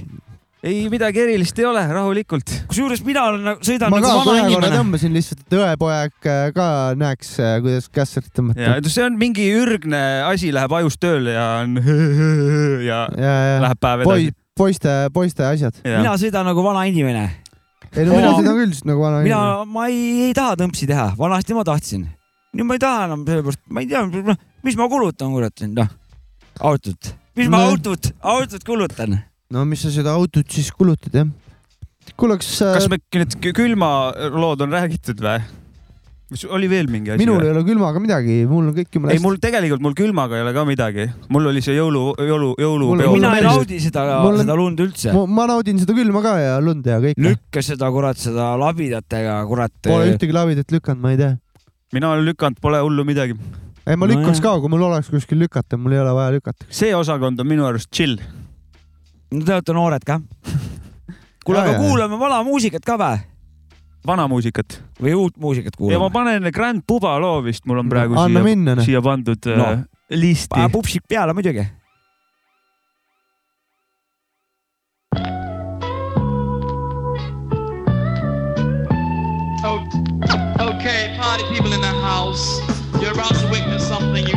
Speaker 5: ei, midagi erilist ei ole, rahulikult.
Speaker 6: kusjuures mina olen, sõidan
Speaker 4: ma ka
Speaker 6: nagu vana inimene.
Speaker 4: tõmbasin lihtsalt, et õepoeg äh, ka näeks, kuidas kässarit
Speaker 5: ja
Speaker 4: tõmmata.
Speaker 5: see on mingi ürgne asi läheb ajus tööle ja on *laughs* ja
Speaker 4: ja, ja
Speaker 5: läheb päev
Speaker 4: poi-
Speaker 5: edasi.,
Speaker 4: poiste, poiste asjad.
Speaker 6: mina sõidan nagu vana inimene.
Speaker 4: ei no mina sõidan küll just nagu vana
Speaker 6: mina
Speaker 4: inimene.,
Speaker 6: ma ei, ei taha tõmpsi teha, vanasti ma tahtsin. nüüd ma ei taha enam sellepärast, ma ei tea, mis ma kulutan, kurat, noh, autot. mis ma
Speaker 4: No.
Speaker 6: autot, autot kulutan?
Speaker 4: No mis sa seda autot siis kulutad jah? kuule, kas,
Speaker 5: kas
Speaker 4: kas
Speaker 5: me need külmalood on räägitud või? oli veel mingi asi
Speaker 4: minul
Speaker 5: või?
Speaker 4: ei ole külmaga midagi, mul on kõik jumala
Speaker 5: ei, mul tegelikult, mul külmaga ei ole ka midagi, mul oli see jõulu, jõulu, jõulupeo
Speaker 4: Mul
Speaker 6: mina ei naudi seda, seda lund üldse.
Speaker 4: ma, naudin seda külma ka ja lund ja kõike.
Speaker 6: lükka seda kurat, seda labidatega, kurat.
Speaker 4: Pole ühtegi lavidat lükanud, ma ei tea.
Speaker 5: mina olen lükanud, pole hullu midagi.
Speaker 4: ei, ma
Speaker 6: No
Speaker 4: lükkaks
Speaker 6: jah.
Speaker 4: ka, kui mul oleks kuskil lükata, mul ei ole vaja lükata.
Speaker 5: see osakond on minu arust chill.
Speaker 6: No te olete noored ka. kuule, aga kuulame vana muusikat ka või?
Speaker 5: vana muusikat.
Speaker 6: või uut muusikat
Speaker 5: ja ma
Speaker 6: kuulame?
Speaker 5: panen Grand Puba loo vist, mul on praegu
Speaker 4: anna
Speaker 5: siia,
Speaker 4: minna, noh.
Speaker 5: siia pandud
Speaker 6: No.
Speaker 5: no. listi
Speaker 6: pane. pupsik peale muidugi.
Speaker 7: Oh, Okay, party people in the house, you're about to witness something you've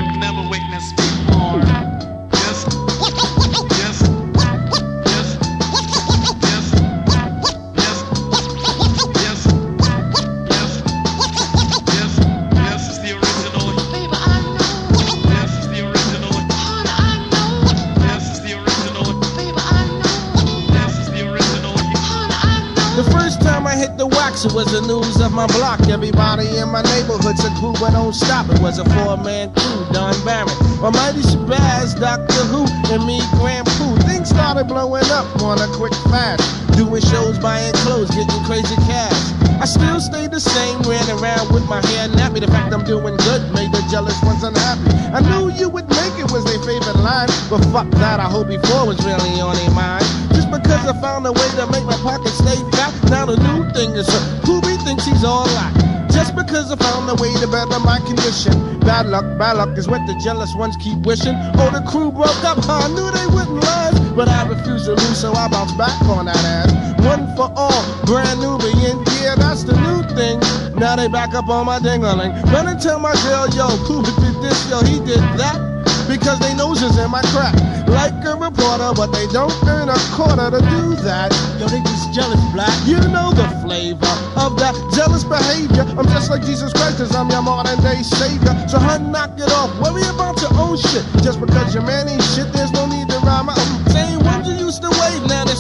Speaker 8: wax, it was the news of my block. Everybody in my neighborhood said, Pooh, but don't stop. It was a four-man crew, Don Barrett, Almighty Shabazz, Doctor Who, and me, Grand Pooh. Things started blowing up on a quick fast. Doing shows, buying clothes, getting crazy cash. I still stayed the same, ran around with my hair nappy. The fact I'm doing good made the jealous ones unhappy. I knew you would make it was their favorite line, but fuck that, I hope before was really on their mind. Because I found a way to make my pockets stay fat. Now the new thing is uh, Pooby thinks he's all right. Just because I found a way to better my condition. Bad luck, bad luck is what the jealous ones keep wishing. Oh, the crew broke up, huh? I knew they wouldn't last. But I refuse to lose, so I bounce back on that ass. One for all, brand Nubian, yeah, that's the new thing. Now they back up on my dingling. Run and tell my girl, yo, Cuba did this, yo, he did that. Because they noses in my crack. Like a reporter, but they don't earn a quarter to do that. Yo, they just jealous, black. You know the flavor of that jealous behavior. I'm just like Jesus Christ, cause I'm your modern day savior. So, hun, knock it off. Worry about your own shit. Just because your man ain't shit, there's no need to rhyme. I'm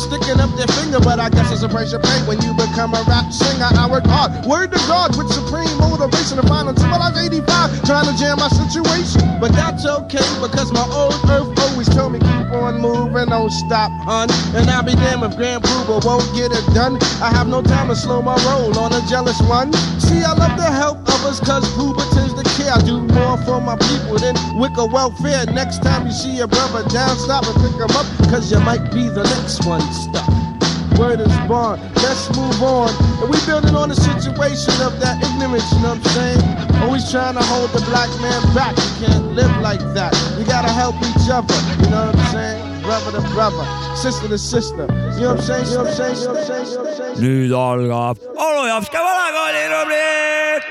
Speaker 8: sticking up their finger. But I guess it's a price you pay when you become a rap singer. I work hard. Word to God with supreme motivation to find until I was 85, trying to jam my situation. But that's okay because my old earth always told me keep on moving, don't stop, hun. And I'll be damned if Grand Pooba won't get it done. I have no time to slow my roll on a jealous one. See, I love to help others cause Pooba tends to care. I do more for my people than wicker welfare. Next time you see your brother down, stop and pick him up cause you might be the next one stuck. Word is born. Let's move on. And we building on the situation of that ignorance, you know what I'm saying? Always trying to hold the black man back. You can't live like that. We gotta help each other, you know what I'm saying? Brother to brother, sister to sister. You know what I'm saying? You know what I'm saying? You know what I'm saying? You know what I'm saying?
Speaker 6: nüüd algab onu Jopska vanakooli rubriik.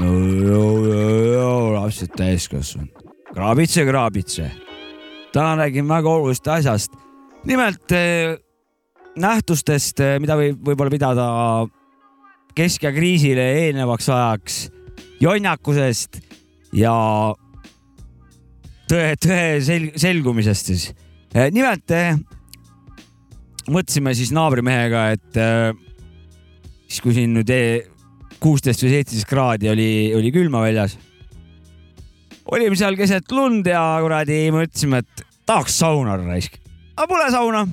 Speaker 6: no joo, joo, joo, lapsed täiskasvanud, kraabitse, kraabitse. täna räägin väga olulisest asjast. nimelt eh, nähtustest, mida võib võib-olla pidada kesk- ja kriisile eelnevaks ajaks, jonnakusest ja tõe, tõe sel-, selgumisest siis. nimelt eh, mõtlesime siis naabrimehega, et siis kui siin nüüd e- kuusteist või seitseteist kraadi oli, oli külma väljas. olime seal keset lund ja kuradi mõtlesime, et tahaks sauna raisk. aga pole sauna.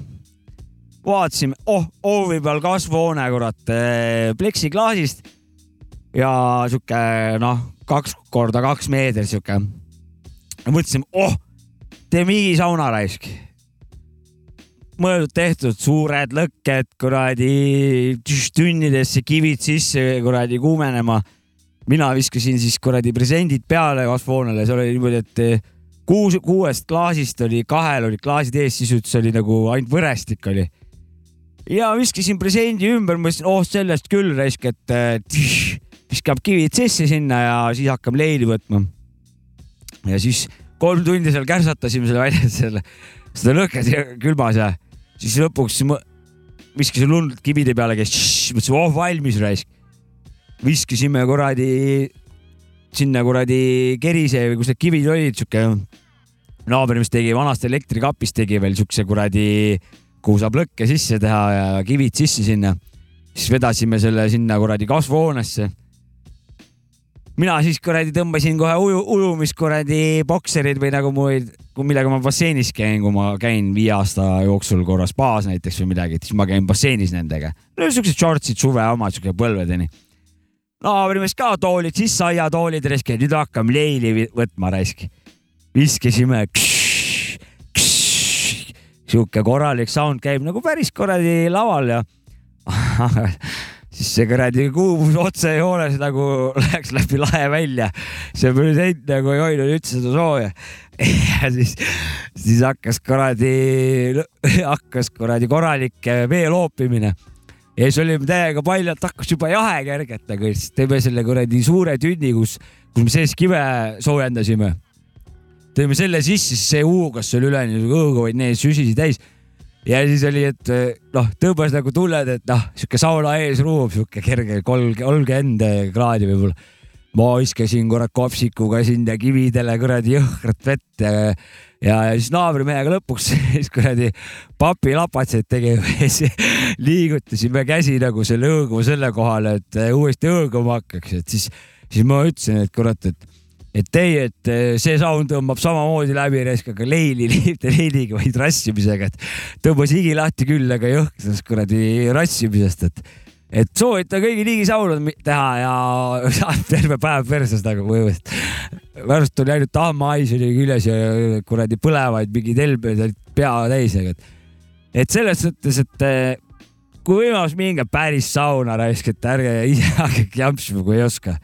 Speaker 6: vaatasime, oh, hoovi peal kasvuhoone, kurat, pleksiklaasist ja sihuke noh, kaks korda kaks meetrit sihuke. mõtlesime, oh, teeme higisauna raisk mõeldud-tehtud, suured lõkked kuradi tünnidesse, kivid sisse kuradi kuumenema. mina viskasin siis kuradi presendid peale kasvuhoonele, seal oli niimoodi, et eh, kuus, kuuest klaasist oli, kahel olid klaasid ees, siis üldse oli nagu ainult võrestik oli. Ja viskasin presendi ümber, mõtlesin, oh sellest küll raisk, et eh, tš, viskab kivid sisse sinna ja siis hakkame leili võtma. ja siis kolm tundi seal kärsatasime selle väljas selle, seda lõket ja külmas ja siis lõpuks viskasin lund kivide peale, käis, mõtlesin, oh valmis raisk. viskasime kuradi sinna kuradi kerise või kus need kivid olid, sihuke naaber, mis tegi vanast elektrikapist, tegi veel siukse kuradi, kuhu saab lõkke sisse teha ja kivid sisse sinna. siis vedasime selle sinna kuradi kasvuhoonesse mina siis kuradi tõmbasin kohe uju, ujumis kuradi bokserid või nagu mu, millega ma basseinis käin, kui ma käin viie aasta jooksul korra spaas näiteks või midagi, siis ma käin basseinis nendega. no siuksed shortsid suve omad, siuke põlvedeni. naabrimees ka toolid, siis aiatoolid raisk, nüüd hakkame leili võtma raisk. viskasime. Sihuke korralik sound käib nagu päris kuradi laval ja *laughs* siis see kuradi kuumus otsejoones nagu *laughs* läheks läbi lae välja. see president nagu ei hoidnud üldse seda sooja. *laughs* ja siis, siis hakkas kuradi, hakkas kuradi korralik vee loopimine. ja siis olime täiega paljalt, hakkas juba jahe kergetega, siis teeme selle kuradi suure tünni, kus, kus me sees kive soojendasime. Tõime selle sisse, siis see huugas seal üleni õõgu, vaid need süsisi täis ja siis oli, et noh, tõmbas nagu tunned, et noh, sihuke sauna ees ruum, sihuke kerge kolm, kolmkümmend kraadi võib-olla. ma viskasin kurat kopsikuga sinna kividele kuradi jõhkrat vett ja, ja, ja siis naabrimehega lõpuks *laughs* siis kuradi papilapatseid tegime ja siis *laughs* liigutasime käsi nagu selle õõguma selle kohale, et uuesti õõguma hakkaks, et siis, siis ma ütlesin, et kurat, et et teie, et see sound tõmbab samamoodi läbi raiskaga leili, *laughs* mitte leiliga, vaid rassimisega, et tõmbas higi lahti küll, aga jõhkras kuradi rassimisest, et et soovitan kõigil higisaunad mi- teha ja *laughs* saab terve päev perses nagu põhimõtteliselt. värst oli ainult ahmahais oli küljes ja kuradi põlevaid mingeid helbeid olid pea täis, aga et, et selles mõttes, et eh, kui võimalus, minge päris sauna raisk, et ärge ise hakake jampsima, kui ei oska.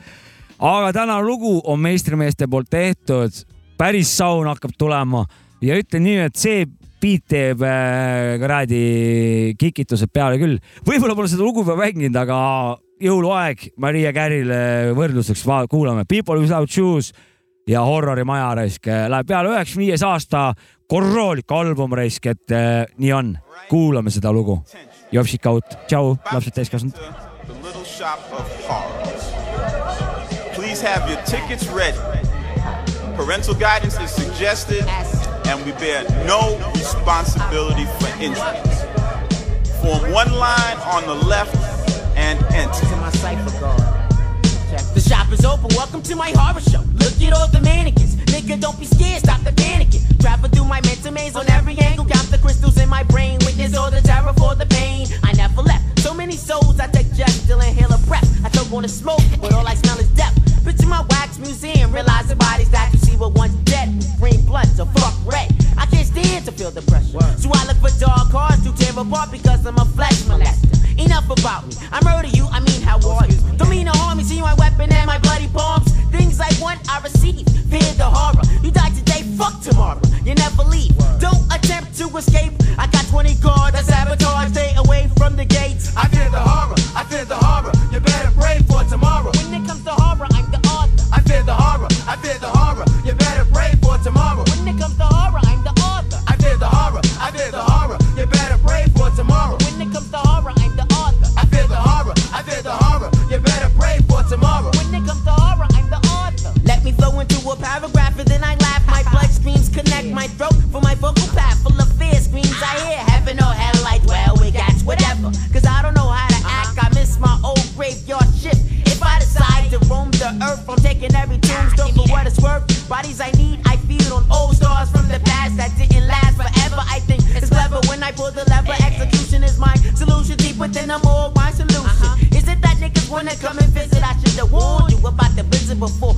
Speaker 6: Aga tänane lugu on meistrimeeste poolt tehtud, päris saun hakkab tulema ja ütlen nii, et see beat teeb äh, kuradi kikitused peale küll. võib-olla pole seda lugu veel mänginud, aga jõuluaeg Maria Kärile võrdluseks kuulame People Without Shoes ja Horrori maja raisk läheb peale üheksakümne viies aasta, korralik album raisk, et äh, nii on. kuulame seda lugu. Jopsik out, tšau, lapsed täiskasvanud.
Speaker 9: The Little Shop of Horrors. Please have your tickets ready. Parental guidance is suggested, and we bear no responsibility for injuries. Form one line on the left and enter.
Speaker 10: The shop is open, welcome to my horror show. Look at all the mannequins. Nigga, don't be scared, stop the panicking. Travel through my mental maze on every angle. Count the crystals in my brain. Witness all the terror for the pain. I never left. So many souls, I take jet, still inhale a breath. I don't wanna smoke, but all I smell is death. Picture my wax museum, realize the bodies that you see were once dead. Green blood, so fuck red. I can't stand to feel the pressure. So I look for dark cars to tear apart because I'm a flesh molester. Enough about me. I murder you, I mean, how are you? Don't mean to harm me, see my weapon and my bloody palms. Things like want, I receive. Fear the horror. You died die today, fuck tomorrow. You never leave. Don't attempt to escape. I got 20 cards that sabotage. Stay away from the gates. I fear the horror. I fear the horror. You better pray for tomorrow. When it comes to horror, I'm the author. I fear the horror. I fear the horror. You better pray for tomorrow. When it comes to horror, I'm the author. I fear the horror. I fear the horror. You better pray for tomorrow. When it comes to horror, I'm the author. I fear the horror. I fear the horror. You better pray for tomorrow. When it comes to horror, I'm the author. Let me flow into a paragraph and then I laugh. My blood my throat for my vocal path full of fear screams. I hear heaven or hell like well, we got whatever. Cause I don't know how to act. I miss my old graveyard shift. If I decide to roam the earth, I'm taking every tombstone for what it's worth. Bodies I need, I feed on old stars from the past that didn't last forever. I think it's clever when I pull the lever. Execution is my solution. Deep within them all, my solution. Uh-huh. Is it that niggas wanna come and visit? I should have warned you about the visit before.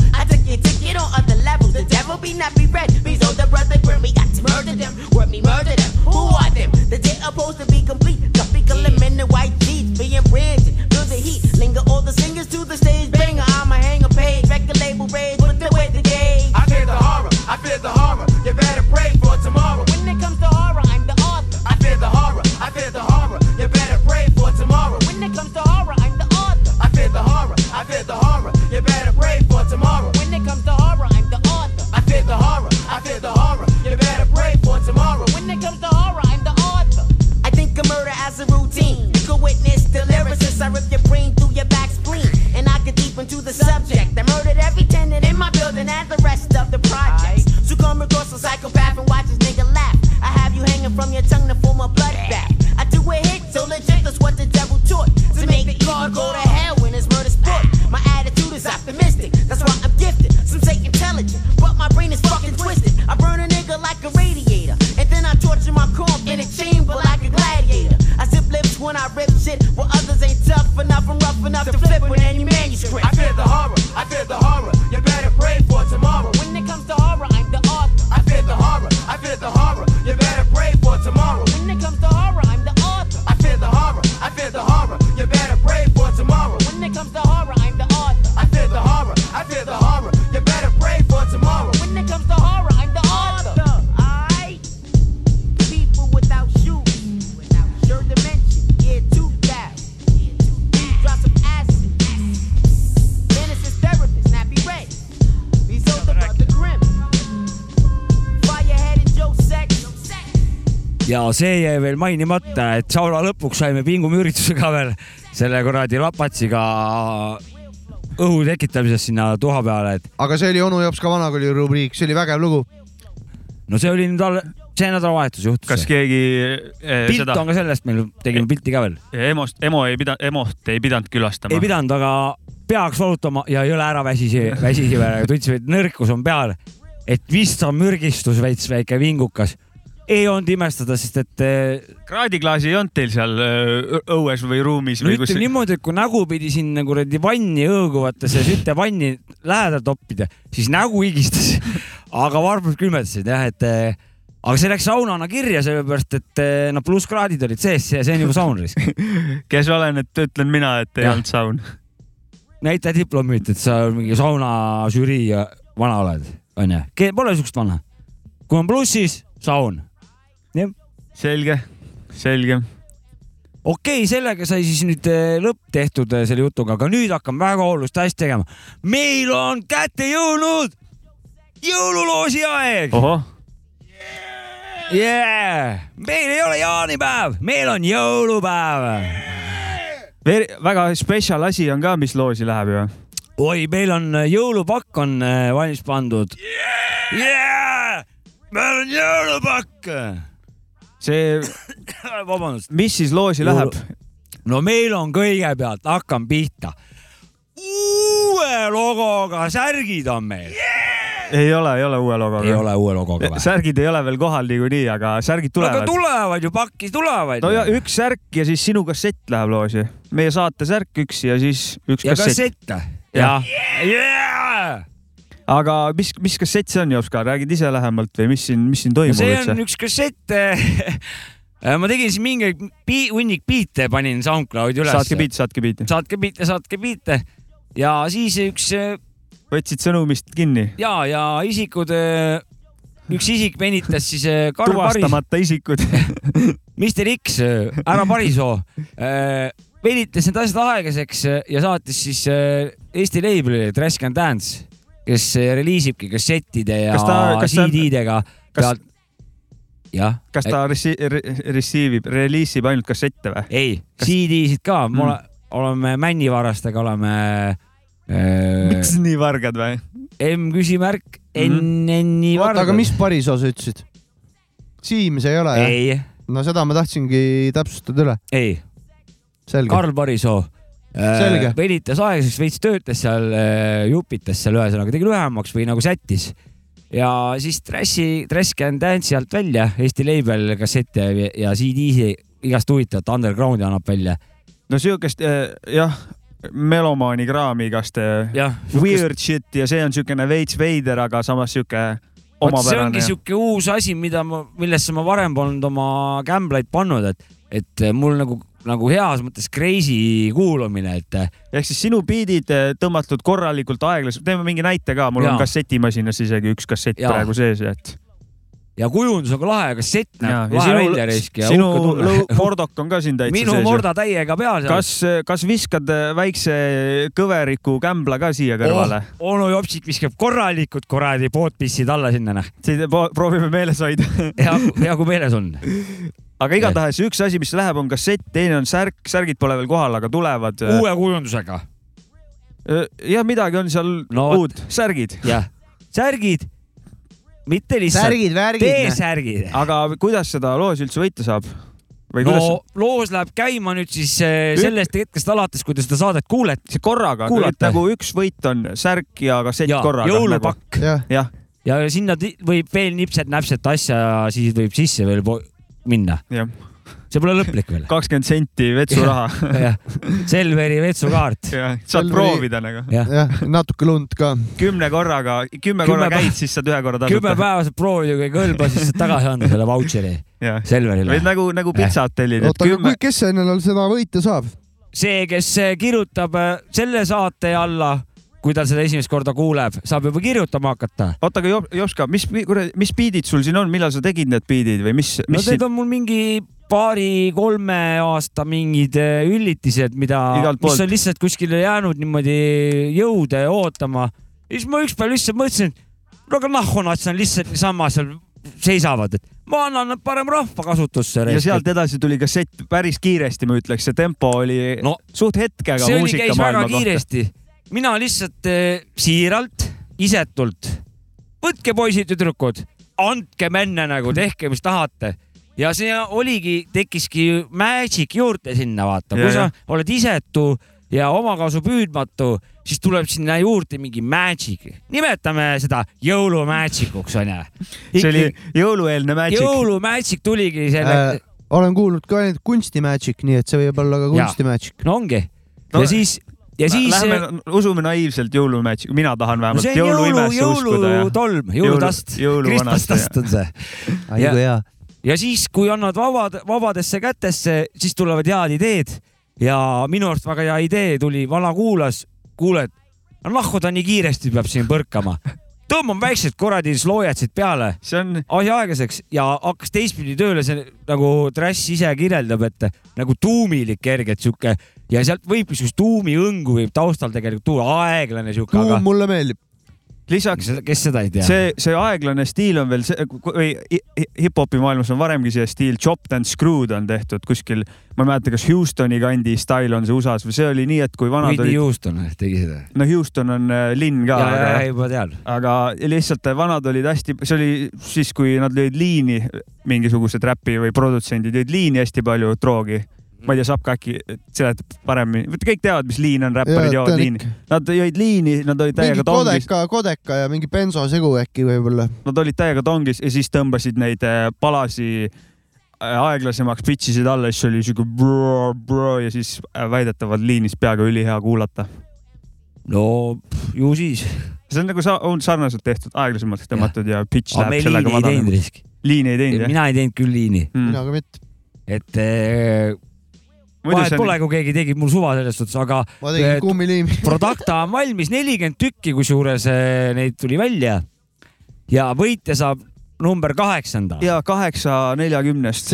Speaker 6: Ja see jäi veel mainimata, et sauna lõpuks saime pingumüürituse ka veel selle kuradi lapatsiga õhu tekitamisest sinna tuha peale, et
Speaker 4: aga see oli onu jops ka vanakooli rubriik, see oli vägev lugu.
Speaker 6: no see oli nüüd all, see nädalavahetus juhtus
Speaker 5: kas. keegi eh,
Speaker 6: pilt
Speaker 5: seda
Speaker 6: on ka sellest, meil tegime pilti ka veel.
Speaker 5: EMO-st, EMO ei pidanud, EMO-t ei pidanud külastama
Speaker 6: ei? pidanud, aga peaks valutama ja ei ole ära väsisi, väsisi veel, tundsin, et nõrkus on peal. et vist on mürgistus veits väike vingukas. Ei olnud imestada, sest et eh,
Speaker 5: kraadiklaasi ei olnud teil seal öö, õues või ruumis
Speaker 6: no
Speaker 5: või kus
Speaker 6: ütleme? niimoodi, et kui nägu pidi sinna kuradi vanni õõguvatesse sütevanni lähedal toppida, siis nägu higistas, *laughs* aga varbad külmetasid jah, et eh, aga see läks saunana kirja, sellepärast et eh, noh, plusskraadid olid sees ja see on juba saun risk. *laughs*
Speaker 5: kes olen, et ütlen mina, et ei
Speaker 6: Jah.
Speaker 5: olnud saun.
Speaker 6: näita diplomit, et sa mingi sauna žürii ja vana oled, onju. Pole siukest vana. kui on plussis, saun.
Speaker 5: selge, selge.
Speaker 6: okei okay,, sellega sai siis nüüd eh, lõpp tehtud eh, selle jutuga, aga nüüd hakkame väga olulist asja tegema. meil on kätte jõudnud jõululoosi aeg yeah!. meil ei ole jaanipäev, meil on jõulupäev.
Speaker 5: väga spetsial asi on ka, mis loosi läheb ju.
Speaker 6: oi, meil on eh, jõulupakk on valmis pandud yeah!. meil on jõulupakk.
Speaker 5: See, *coughs*
Speaker 6: vabandust.
Speaker 5: mis siis loosi läheb?
Speaker 6: no meil on kõigepealt, hakkame pihta. uue logoga särgid on meil yeah!.
Speaker 5: ei ole, ei ole uue logoga.
Speaker 6: ei ole uue logoga või?
Speaker 5: särgid ei ole veel kohal niikuinii, aga särgid
Speaker 6: aga
Speaker 5: tulevad.
Speaker 6: tulevad ju, pakki tulevad.
Speaker 5: no ja üks särk ja siis sinu kassett läheb loosi. meie saate särk üks ja siis üks
Speaker 6: ja
Speaker 5: kassett.
Speaker 6: kassett.
Speaker 5: jah,
Speaker 6: Yeah!
Speaker 5: Aga mis, mis kassett see on, Jopska, räägid ise lähemalt või mis siin, mis siin toimub
Speaker 6: see
Speaker 5: üldse
Speaker 6: on? üks kassett. *laughs* ma tegin siin mingi pi- hunnik biite, panin SoundCloudi üles.
Speaker 5: saatke biiti, saatke biiti.
Speaker 6: saatke biite, saatke biite ja siis üks äh,
Speaker 5: võtsid sõnumist kinni?
Speaker 6: ja, ja isikud, üks isik venitas siis äh, Karl Paris,
Speaker 5: tuvastamata isikud. *laughs*
Speaker 6: Mr X, ära parisoo, venitas need asjad aeglaseks äh, ja saatis siis äh, Eesti label'ile Trash Can Dance, kes äh, reliisibki kassettide ja
Speaker 5: Kas ta- kas ta-
Speaker 6: CD-dega
Speaker 5: kas-
Speaker 6: pealt. jah.
Speaker 5: kas ta resi-, receive ib, reliisib ainult kassette või?
Speaker 6: ei,
Speaker 5: Kas-
Speaker 6: CD-sid ka, me
Speaker 5: Mm.
Speaker 6: ole, oleme männivarastega oleme äh,
Speaker 5: miks nii vargad või?
Speaker 6: M küsimärk
Speaker 5: Mhm.
Speaker 6: NN-i
Speaker 4: oota, aga mis Parisoo sa ütlesid? Siim see ei ole jah?
Speaker 6: ei,
Speaker 4: no seda ma tahtsingi täpsustada üle.
Speaker 6: ei,
Speaker 4: selge.
Speaker 6: Karl Parisoo.
Speaker 4: Selge.
Speaker 6: venitas aeglaseks, veits töötas seal, jupitas seal ühesõnaga, tegi lühemaks või nagu sättis. ja siis Trashi, Trash Can Dance'i alt välja, Eesti label kassette ja, ja CD-si, igast huvitavat underground'i annab välja.
Speaker 5: no siukest äh, jah, melomaani kraami igast äh,
Speaker 6: jah,
Speaker 5: weird shit ja see on siukene veits veider, aga samas siuke
Speaker 6: vot see
Speaker 5: omapärane
Speaker 6: ongi. sihuke uus asi, mida ma, millesse ma varem polnud oma gambleid pannud, et, et mul nagu, nagu heas mõttes crazy kuulamine, et
Speaker 5: ehk siis sinu biidid äh, tõmmatud korralikult aeglaselt, teeme mingi näite ka, mul
Speaker 6: Jaa.
Speaker 5: on kassetimasinas isegi üks kassett
Speaker 6: Jaa.
Speaker 5: praegu sees, et.
Speaker 6: ja kujundus on ka lahe, kassett näeb lahe välja risk ja
Speaker 5: sinu Mordok on ka siin täitsa
Speaker 6: minu
Speaker 5: sees.
Speaker 6: morda täiega peal seal.
Speaker 5: kas, kas viskad väikse kõveriku kämbla ka siia kõrvale oh.?
Speaker 6: onu Jopsik viskab korralikult kuradi poodpissid alla sinna, noh.
Speaker 5: proovime meeles hoida.
Speaker 6: hea, hea kui meeles on. *laughs*
Speaker 5: aga igatahes üks asi, mis läheb, on kassett, teine on särk, särgid pole veel kohal, aga tulevad.
Speaker 6: uue kujundusega.
Speaker 5: jah, midagi on seal
Speaker 6: No
Speaker 5: no, uut, särgid.
Speaker 6: jah, särgid, mitte lihtsalt. T-särgid.
Speaker 5: aga kuidas seda loos üldse võita saab? või
Speaker 6: no
Speaker 5: kuidas
Speaker 6: loos läheb käima nüüd siis eh, sellest hetkest alates, kui te seda saadet kuulete.
Speaker 5: korraga, nagu üks võit on särk ja kassett
Speaker 6: ja
Speaker 5: korraga.
Speaker 6: jõulupakk
Speaker 4: jah,
Speaker 5: jah,
Speaker 6: ja sinna ti- võib veel nipset-näpset asja, siis võib sisse veel minna. see pole lõplik veel.
Speaker 5: kakskümmend senti vetsuraha. *laughs*
Speaker 6: Selveri vetsukaart.
Speaker 5: saad
Speaker 4: Selveri-
Speaker 5: proovida nagu.
Speaker 6: jah,
Speaker 4: natuke lund ka.
Speaker 5: kümne korraga, kümme
Speaker 6: Kümme
Speaker 5: korra
Speaker 6: päeva-
Speaker 5: käid, siis saad ühe korra
Speaker 6: kümme
Speaker 5: tasuta.
Speaker 6: päeva saad proovida, kui ei kõlba, siis saad tagasi anda selle vautšeri Selverile
Speaker 5: või. nagu, nagu pitsat tellida,
Speaker 4: oota, aga
Speaker 5: kümme
Speaker 4: kui, kes endale seda võita saab?
Speaker 6: see, kes eh, kirjutab eh, selle saate alla, kui ta seda esimest korda kuuleb, saab juba kirjutama hakata.
Speaker 5: oota, aga Jo- Joska, mis, mis biidid sul siin on, millal sa tegid need biidid või mis,
Speaker 6: no
Speaker 5: mis
Speaker 6: need on mul mingi paari-kolme aasta mingid eh, üllitised, mida, mis on lihtsalt kuskile jäänud niimoodi jõude ootama. ja siis ma ükspäev lihtsalt mõtlesin, no aga nahku nad seal lihtsalt niisama seal seisavad, et ma annan nad parem rahva kasutusse.
Speaker 5: ja sealt edasi tuli kassett päris kiiresti, ma ütleks, see tempo oli
Speaker 6: No,
Speaker 5: no, suht hetkega
Speaker 6: see oli, käis väga
Speaker 5: kohta.
Speaker 6: kiiresti. Mina lihtsalt eh, siiralt, isetult, võtke poisid-tüdrukud, andke menne nagu, tehke, mis tahate ja see oligi, tekkiski magic juurde sinna, vaata, kui sa
Speaker 5: ja.
Speaker 6: oled isetu ja omakasu püüdmatu, siis tuleb sinna juurde mingi magic, nimetame seda jõulumagic uks onju.
Speaker 5: see oli jõulueelne magic.
Speaker 6: jõulumagic tuligi selle
Speaker 4: Äh, olen kuulnud ka ainult kunstimagic, nii et see võib olla ka kunstimagic.
Speaker 6: no ongi
Speaker 5: No-
Speaker 6: ja siis ja siis
Speaker 5: Lähme, usume naiivselt jõulumätsi, mina tahan
Speaker 6: no
Speaker 5: vähemalt
Speaker 6: see on jõulu,
Speaker 5: jõuluimesse uskuda ja
Speaker 6: jõulutolm, jõulutast,
Speaker 5: jõuluvanast
Speaker 6: kristmastast on see.
Speaker 4: aigu hea.
Speaker 6: ja siis, kui annad vabad, vabadesse kätesse, siis tulevad head ideed ja minu arust väga hea idee tuli, vana kuulas, kuule, et no nahku ta nii kiiresti peab siin põrkama. Tõmbame väiksed kuradi sloojad siit peale,
Speaker 5: on,
Speaker 6: asi aeglaseks ja hakkas teistpidi tööle, see nagu Trash ise kirjeldab, et nagu tuumilik kergelt sihuke ja sealt võib siukest tuumiõngu võib taustal tegelikult tuua, aeglane sihuke,
Speaker 4: tuum
Speaker 6: aga
Speaker 4: mulle meeldib.
Speaker 5: Lisaks
Speaker 6: kes seda ei tea?
Speaker 5: see, see aeglane stiil on veel see, või hi- hi- hip-hopi maailmas on varemgi see stiil chopped and screwed on tehtud kuskil, ma ei mäleta, kas Houstoni kandi stail on see USA-s või see oli nii, et kui vanad
Speaker 6: Whitney
Speaker 5: olid,
Speaker 6: Houston tegi seda.
Speaker 5: no Houston on äh, linn ka,
Speaker 6: ja, ja, ja
Speaker 5: aga,
Speaker 6: juba tean.
Speaker 5: aga lihtsalt vanad olid hästi, see oli siis, kui nad lõid liini, mingisugused räpi või produtsendid lõid liini hästi palju droogi ma ei tea, saab ka äkki seletab paremini, kõik teavad, mis liin on, räpparid joovad liini. Nad jõid liini, nad olid täiega tongis,
Speaker 4: kodeka, kodeka ja mingi bensosegu äkki võib-olla.
Speaker 5: nad olid täiega tongis ja siis tõmbasid neid äh, palasi äh, aeglasemaks, pitch isid alla, siis oli siuke bro, bro ja siis äh, väidetavalt liinis peaaegu ülihea kuulata.
Speaker 6: no ju siis.
Speaker 5: see on nagu sa- on sarnaselt tehtud, aeglasemaks tõmmatud ja pitch
Speaker 6: aga me
Speaker 5: läheb sellega
Speaker 6: liini ei teinud
Speaker 5: madalamaks.
Speaker 6: risk.
Speaker 5: liini ei teinud jah
Speaker 6: mina ei teinud küll liini,
Speaker 5: mm.?
Speaker 4: mina ka mitte.
Speaker 6: et
Speaker 5: muidu
Speaker 6: vahet pole, kui keegi tegi, mul suva selles suhtes, aga
Speaker 4: ma tegin kummiliimi. *laughs*
Speaker 6: Producta on valmis nelikümmend tükki, kusjuures eh, neid tuli välja. ja võitja saab number kaheksanda.
Speaker 5: ja kaheksa neljakümnest.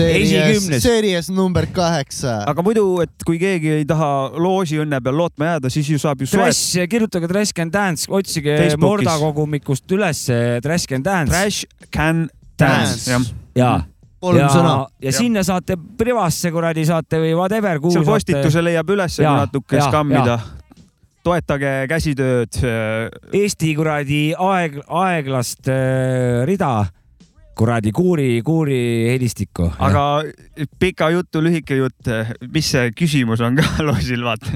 Speaker 4: Series, number kaheksa.
Speaker 5: aga muidu, et kui keegi ei taha loosi õnne peal lootma jääda, siis ju saab ju soetada.
Speaker 6: Trash, kirjutage Trash Can Dance, otsige. Morda kogumikust üles eh, Trash Can Dance
Speaker 5: Trash can dance, jah.
Speaker 6: ja,
Speaker 4: kolm
Speaker 6: ja
Speaker 4: sõna.,
Speaker 6: ja sinna saate privasse kuradi saate või whatever,
Speaker 5: seal
Speaker 6: saate.
Speaker 5: postituse leiab üles, natuke skammida. toetage käsitööd.
Speaker 6: Eesti kuradi aeg, aeglast äh, rida, kuradi kuuri, kuuri helistikku.
Speaker 5: aga pika jutu lühike jutt, mis see küsimus on ka *laughs* loosil, vaata.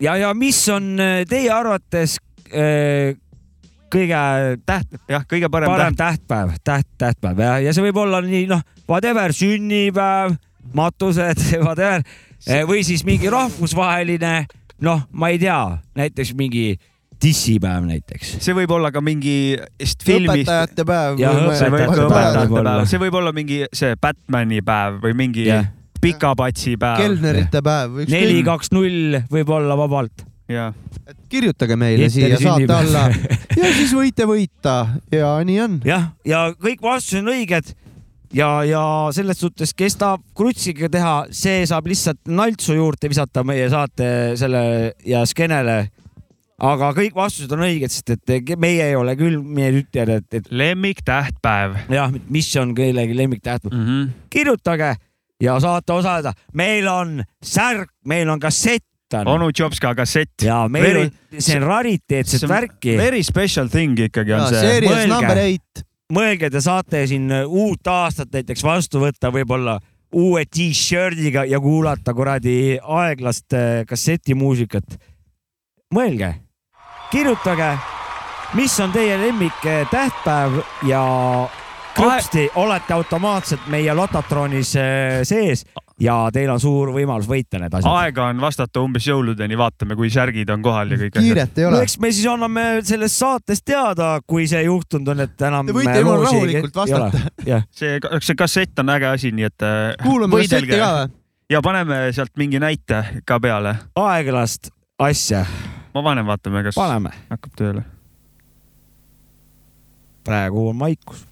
Speaker 6: ja, ja mis on äh, teie arvates äh, kõige
Speaker 5: täht, jah, kõige parem,
Speaker 6: parem
Speaker 5: täht.
Speaker 6: tähtpäev, täht, tähtpäev ja, ja see võib olla nii noh, whatever, sünnipäev, matused, *laughs* whatever Eh, või siis mingi rahvusvaheline, noh, ma ei tea, näiteks mingi dissipäev näiteks.
Speaker 5: see võib olla ka mingi filmist.
Speaker 4: õpetajate päev.
Speaker 5: See võib
Speaker 6: olla.
Speaker 5: mingi see Batman'i päev või mingi
Speaker 6: Jah.
Speaker 5: pikapatsi päev.
Speaker 4: kelnerite päev.
Speaker 6: neli, kaks, null võib olla vabalt.
Speaker 5: jah,
Speaker 4: kirjutage meile
Speaker 6: Hitleri
Speaker 4: siia saate
Speaker 6: sünnipäev.
Speaker 4: alla *laughs* ja siis võite võita ja nii on.
Speaker 6: jah, ja kõik vastused on õiged ja, ja selles suhtes, kes tahab krutsiga teha, see saab lihtsalt naltsu juurde visata meie saate selle ja skeenele. aga kõik vastused on õiged, sest et meie ei ole küll, meie ütlevad, et, et
Speaker 5: lemmiktähtpäev
Speaker 6: jah, mis on kellegi lemmiktäht.
Speaker 5: mm. -hmm.
Speaker 6: kirjutage ja saate osaleda. meil on särk, meil on kassett on
Speaker 5: onu Jopska kassett.
Speaker 6: ja meil
Speaker 5: Very-
Speaker 6: on, see on rariteetset värki.
Speaker 5: Very special thing ikkagi on see.
Speaker 4: series
Speaker 6: Mõelge.
Speaker 4: number eight.
Speaker 6: mõelge, te saate siin uut aastat näiteks vastu võtta võib-olla uue t-shirt'iga ja kuulata kuradi aeglast äh, kassetimuusikat. mõelge, kirjutage, mis on teie lemmik äh, tähtpäev ja krõpsti olete automaatselt meie lototroonis äh, sees ja teil on suur võimalus võita need asjad.
Speaker 5: aega on vastata umbes jõuludeni, vaatame, kui särgid on kohal ja kõik
Speaker 4: kiiret ei
Speaker 6: no
Speaker 4: ole.
Speaker 6: eks me siis anname sellest saatest teada, kui see juhtunud on, et enam.
Speaker 4: Te võite jumala rahulikult vastata. *laughs*
Speaker 5: see, see kassett on äge asi, nii et äh,
Speaker 4: kuulame kasseti ka või?
Speaker 5: ja paneme sealt mingi näite ka peale.
Speaker 6: aeglast asja
Speaker 5: ma panen, vaatame, kas
Speaker 6: paneme.
Speaker 5: hakkab tööle.
Speaker 6: praegu on vaikus.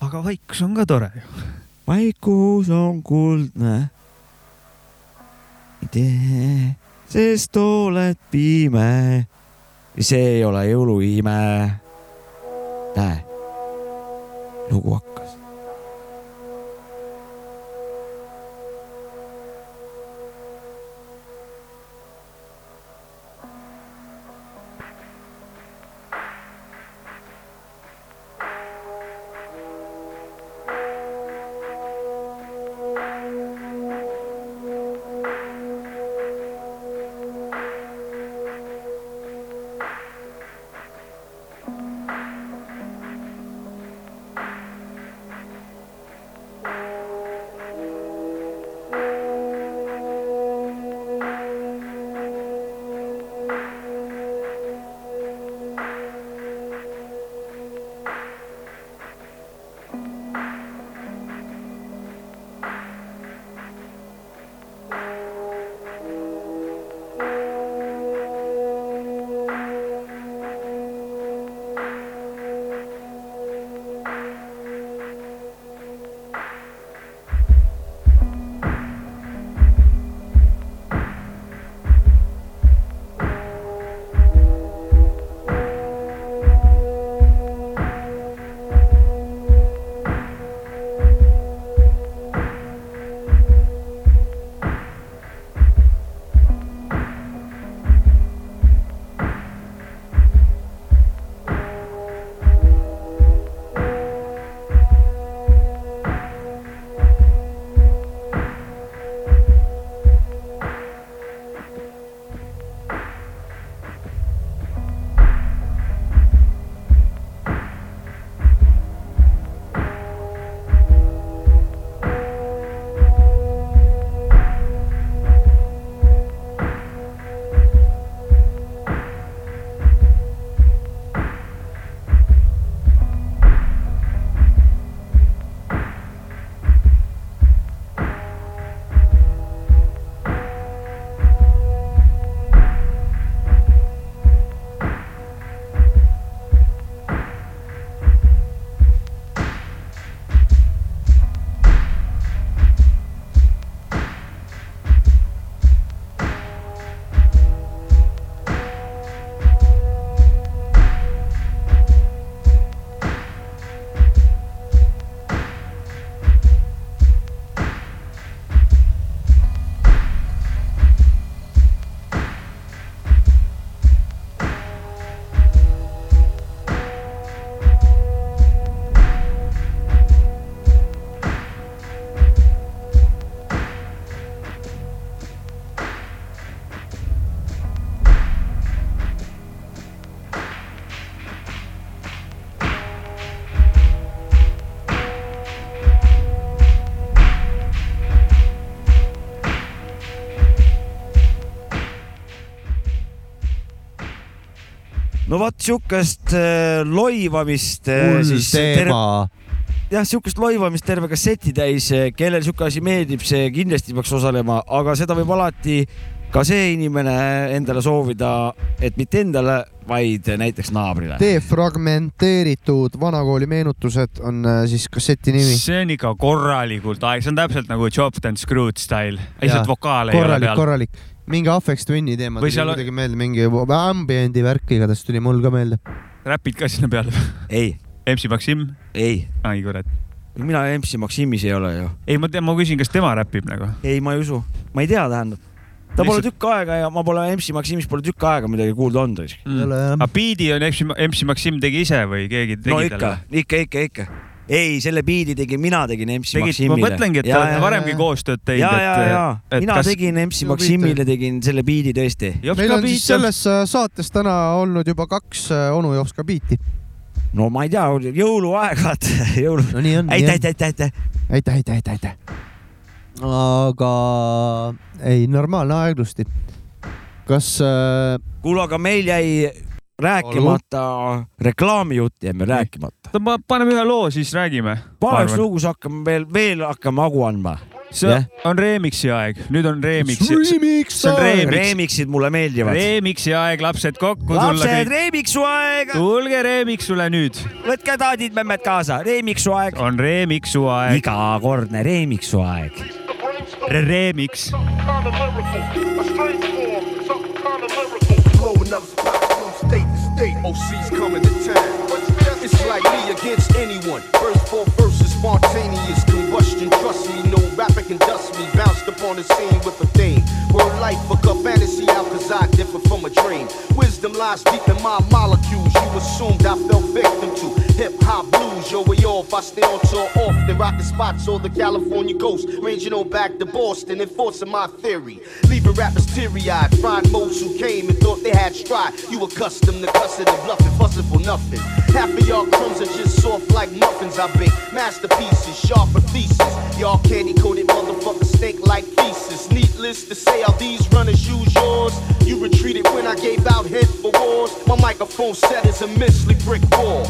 Speaker 5: aga vaikus on ka tore ju.
Speaker 6: Vaikus on kuldne. tee, sest oled pime. see ei ole jõuluime. näe, lugu hakkas. No vot siukest äh, loivamist äh,
Speaker 4: hull
Speaker 6: siis
Speaker 4: teema.
Speaker 6: jah, siukest loivamist terve kasseti täis, kellel siuke asi meeldib, see kindlasti peaks osalema, aga seda võib alati ka see inimene endale soovida, et mitte endale, vaid näiteks naabrile.
Speaker 4: defragmenteeritud vanakooli meenutused on äh, siis kasseti nimi.
Speaker 5: see on ikka korralikult aeg, see on täpselt nagu Chopped and Screwed style, lihtsalt vokaale ei ole
Speaker 4: korralik,
Speaker 5: peal.
Speaker 4: korralik. Mingi Afex Twini teema
Speaker 5: Või
Speaker 4: tuli
Speaker 5: seal
Speaker 4: kuidagi meelde, mingi ambiendi värk igatahes tuli mul ka meelde.
Speaker 5: räpid ka sinna peale.
Speaker 6: ei,
Speaker 5: MC Maksim,
Speaker 6: ei,
Speaker 5: ai kurat.
Speaker 6: mina MC Maximis ei ole ju.
Speaker 5: ei, ma tean, ma küsin, kas tema räpib nagu.
Speaker 6: ei, ma ei usu, ma ei tea, tähendab. ta pole tükk aega ja ma pole MC Maximis pole tükk aega midagi kuulda olnud.
Speaker 5: aga biidi on MC, MC Maksim tegi ise või keegi tegi
Speaker 6: no ikka
Speaker 5: talle?,
Speaker 6: ikka, ikka, ikka. ei, selle biidi tegin mina, tegin MC
Speaker 5: tegid, ma
Speaker 6: Maximile.
Speaker 5: mõtlengi, et te olete varemgi koostööd teinud,
Speaker 6: ja, ja, ja mina
Speaker 5: kas
Speaker 6: tegin MC. Maximile, tegin selle biidi tõesti.
Speaker 4: meil on siis selles äh, saates täna olnud juba kaks äh, onu Jopska biiti.
Speaker 6: no ma ei tea, jõuluaeg, vaata, *laughs* jõulu.
Speaker 4: no nii on.
Speaker 6: aitäh, aitäh, aitäh, aitäh.
Speaker 4: aitäh, aitäh, aitäh, aitäh. aga ei, normaalne aeglusti. kas äh,
Speaker 6: kuule, aga meil jäi rääkimata, reklaamijutt jäime rääkimata.
Speaker 5: paneme ühe loo, siis räägime.
Speaker 6: pane üks lugu, siis hakkame veel, veel hakkame hagu andma.
Speaker 5: see
Speaker 6: Jah.
Speaker 5: on remix'i aeg, nüüd on remix.
Speaker 4: remix
Speaker 6: Remixid mulle meeldivad.
Speaker 5: remix'i aeg, lapsed kokku tulla
Speaker 6: lapsed, remixu aeg,
Speaker 5: tulge remix'ule nüüd,
Speaker 6: võtke taadid-memmed kaasa, remixu aeg.
Speaker 5: on remix'u aeg,
Speaker 6: igakordne remixu aeg.
Speaker 5: remix.
Speaker 11: blowing up state. OC's coming to town. It's like me against anyone. First four verses, spontaneous combustion. Trust me, no rapper can dust me. Bounced upon the scene with a theme. Word life, fuck up fantasy out, cause I differ from a dream. Wisdom lies deep in my molecules. You assumed I fell victim to hip hop blues. Yo, way off, I stay on tour often. Rocking spots on the California coast. Ranging on back to Boston, enforcing my theory. Leaving rappers teary eyed. Fried most who came and thought they had stride. You accustomed to cussing and bluffing, fussing for nothing. Half of y'all crumbs are just soft like muffins. I bake masterpieces, sharper thesis. Y'all candy coated motherfuckers stink like thesis. Needless to say, all these runners use yours. You retreated when I gave out hit for wars. My microphone set is a immensely brick wall.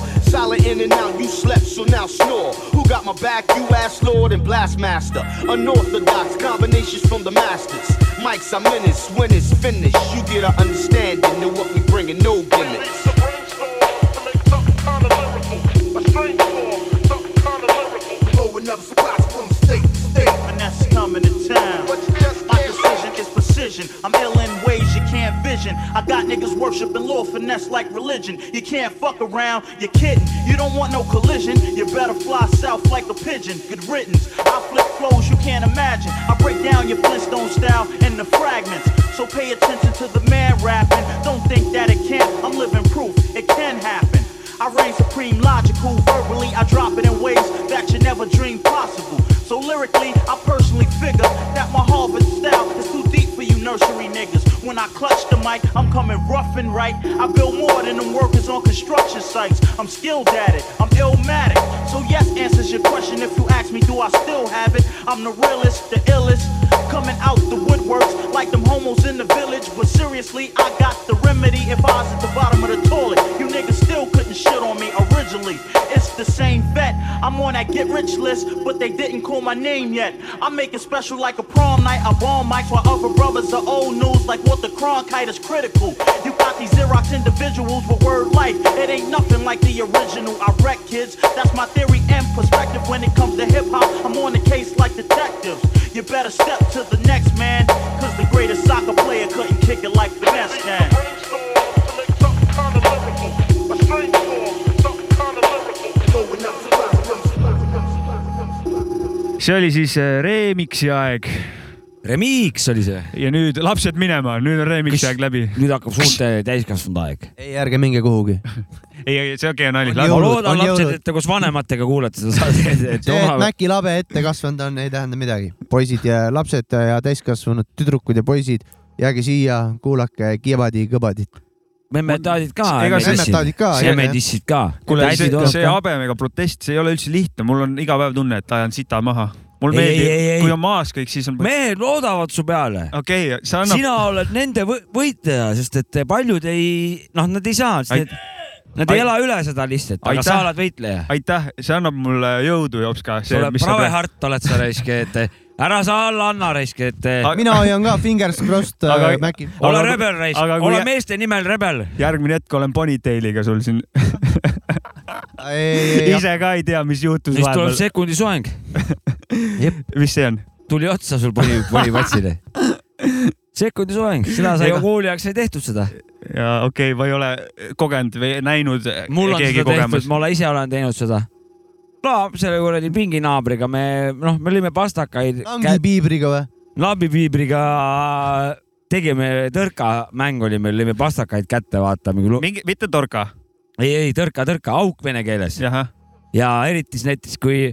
Speaker 11: Silent in and out, you slept, so now snore. Who got my back? You ass lord and blastmaster. Unorthodox combinations from the masters. Mics, I menace when it's finished. You get an understanding of what we bring bringing, no gimmicks. Blowing up spots from state to state.
Speaker 12: Finesse coming to town. Precision. I'm ill in ways you can't vision. I got niggas worshiping Lord finesse like religion. You can't fuck around, you're kidding. You don't want no collision. You better fly south like a pigeon. Good riddance. I flip flows you can't imagine. I break down your Flintstone style in the fragments. So pay attention to the man rapping. Don't think that it can't. I'm living proof it can happen. I reign supreme, logical. Verbally, I drop it in ways that you never dreamed possible. So lyrically, I personally figure that my Harvard style is too nursery niggas. When I clutch the mic, I'm coming rough and right. I build more than them workers on construction sites. I'm skilled at it, I'm illmatic. So yes answers your question if you ask me, do I still have it? I'm the realest, the illest. Coming out the woodworks like them homos in the village. But seriously, I got the remedy if I was at the bottom of the toilet. You niggas still couldn't shit on me originally. It's the same vet. I'm on that get rich list, but they didn't call my name yet. I make it special like a prom night. I bomb mics while other brothers are old news like what the Cronkite is critical. You got these Xerox individuals with word life. It ain't nothing like the original. I wreck kids. That's my theory and perspective when it comes to hip hop. I'm on the case like detectives. You better step to the next man, cause the greatest soccer player couldn't kick it like finesse can.
Speaker 5: see oli siis äh, remix'i aeg
Speaker 6: Remix oli see.
Speaker 5: ja nüüd lapsed minema, nüüd on remix'i aeg läbi.
Speaker 6: nüüd hakkab suurte täiskasvanud aeg.
Speaker 4: ei, ärge minge kuhugi. *laughs*
Speaker 5: ei, ei see okei on nali.
Speaker 6: ma loodan, lapsed, et te koos vanematega kuulate seda *laughs* saadet, et
Speaker 4: see, et. Mäki labe ette kasvanud on, ei tähenda midagi. poisid ja lapsed ja täiskasvanud tüdrukud ja poisid, jääge siia, kuulake Kivadi kõbadit.
Speaker 6: memmetaadid ka.
Speaker 4: Memmetaadid ka,
Speaker 6: semmedissid ka.
Speaker 5: kuule, see, see habemega protest, see ei ole üldse lihtne, mul on iga päev tunne, et ajan sita maha. Mul meeldib, kui on maas kõik, siis on.
Speaker 6: mehed loodavad su peale.
Speaker 5: okei okay,, see annab.
Speaker 6: sina oled nende võ- võitleja, sest et paljud ei, noh, nad ei saa,
Speaker 5: Ait-
Speaker 6: nad ei ela üle seda lihtsalt, aga sa oled võitleja.
Speaker 5: aitäh, see annab mulle jõudu, Jopska.
Speaker 6: sa oled Bravehart oled sa raisk, et ära sa alla anna raisk, et
Speaker 4: mina hoian ka fingers crossed *laughs*
Speaker 5: Aga-
Speaker 4: äh, Maci.
Speaker 6: ole rebel raisk, ole
Speaker 5: jä-
Speaker 6: meeste nimel rebel.
Speaker 5: järgmine hetk olen Ponytailiga sul siin. *laughs* ise ka ei tea, mis juhtus
Speaker 6: siis tuleb sekundi soeng, *laughs*
Speaker 5: mis see on?
Speaker 6: tuli otsa sul poni, ponipatsile. sekundi soeng, seda sai kooli ajal sai tehtud seda.
Speaker 5: Ja okei okay,, ma ei ole kogenud või näinud
Speaker 6: mul on seda tehtud
Speaker 5: kogemas,.
Speaker 6: ma olen ise olen teinud seda. no selle kuradi pinginaabriga me, noh, me lõime pastakaid.
Speaker 4: langipiibriga või?
Speaker 6: lambipiibriga tegime tõrkamäng oli meil, lõime pastakaid kätte, vaata.
Speaker 5: mingi, mitte torka.
Speaker 6: ei, ei tõrka, tõrka, auk vene keeles. ja eriti siis näiteks, kui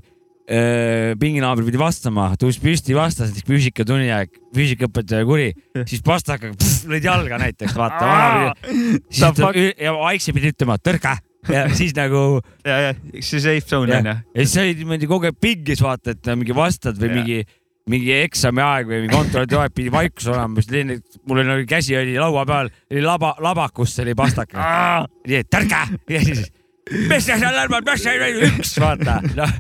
Speaker 6: pinginaaber pidi vastama, tõusis püsti, vastas näiteks füüsikatunnil aeg, füüsikaõpetaja kuri, siis pastakaga lõid jalga näiteks, vaata. siis ta ja vaikselt pidi ütlema tõrka ja siis nagu.
Speaker 5: ja, ja see safe zone on ju.
Speaker 6: ja siis sa olid niimoodi kogu aeg pingis vaata, et mingi vastad või
Speaker 5: Jah.
Speaker 6: mingi, mingi eksami aeg või kontrolli aeg pidi vaikus olema, siis Linn- mul oli nagu käsi oli laua peal, oli laba, labakus oli pastaka. nii et tõrka ja siis, mis sa seal arvad, mis sa üks vaata, noh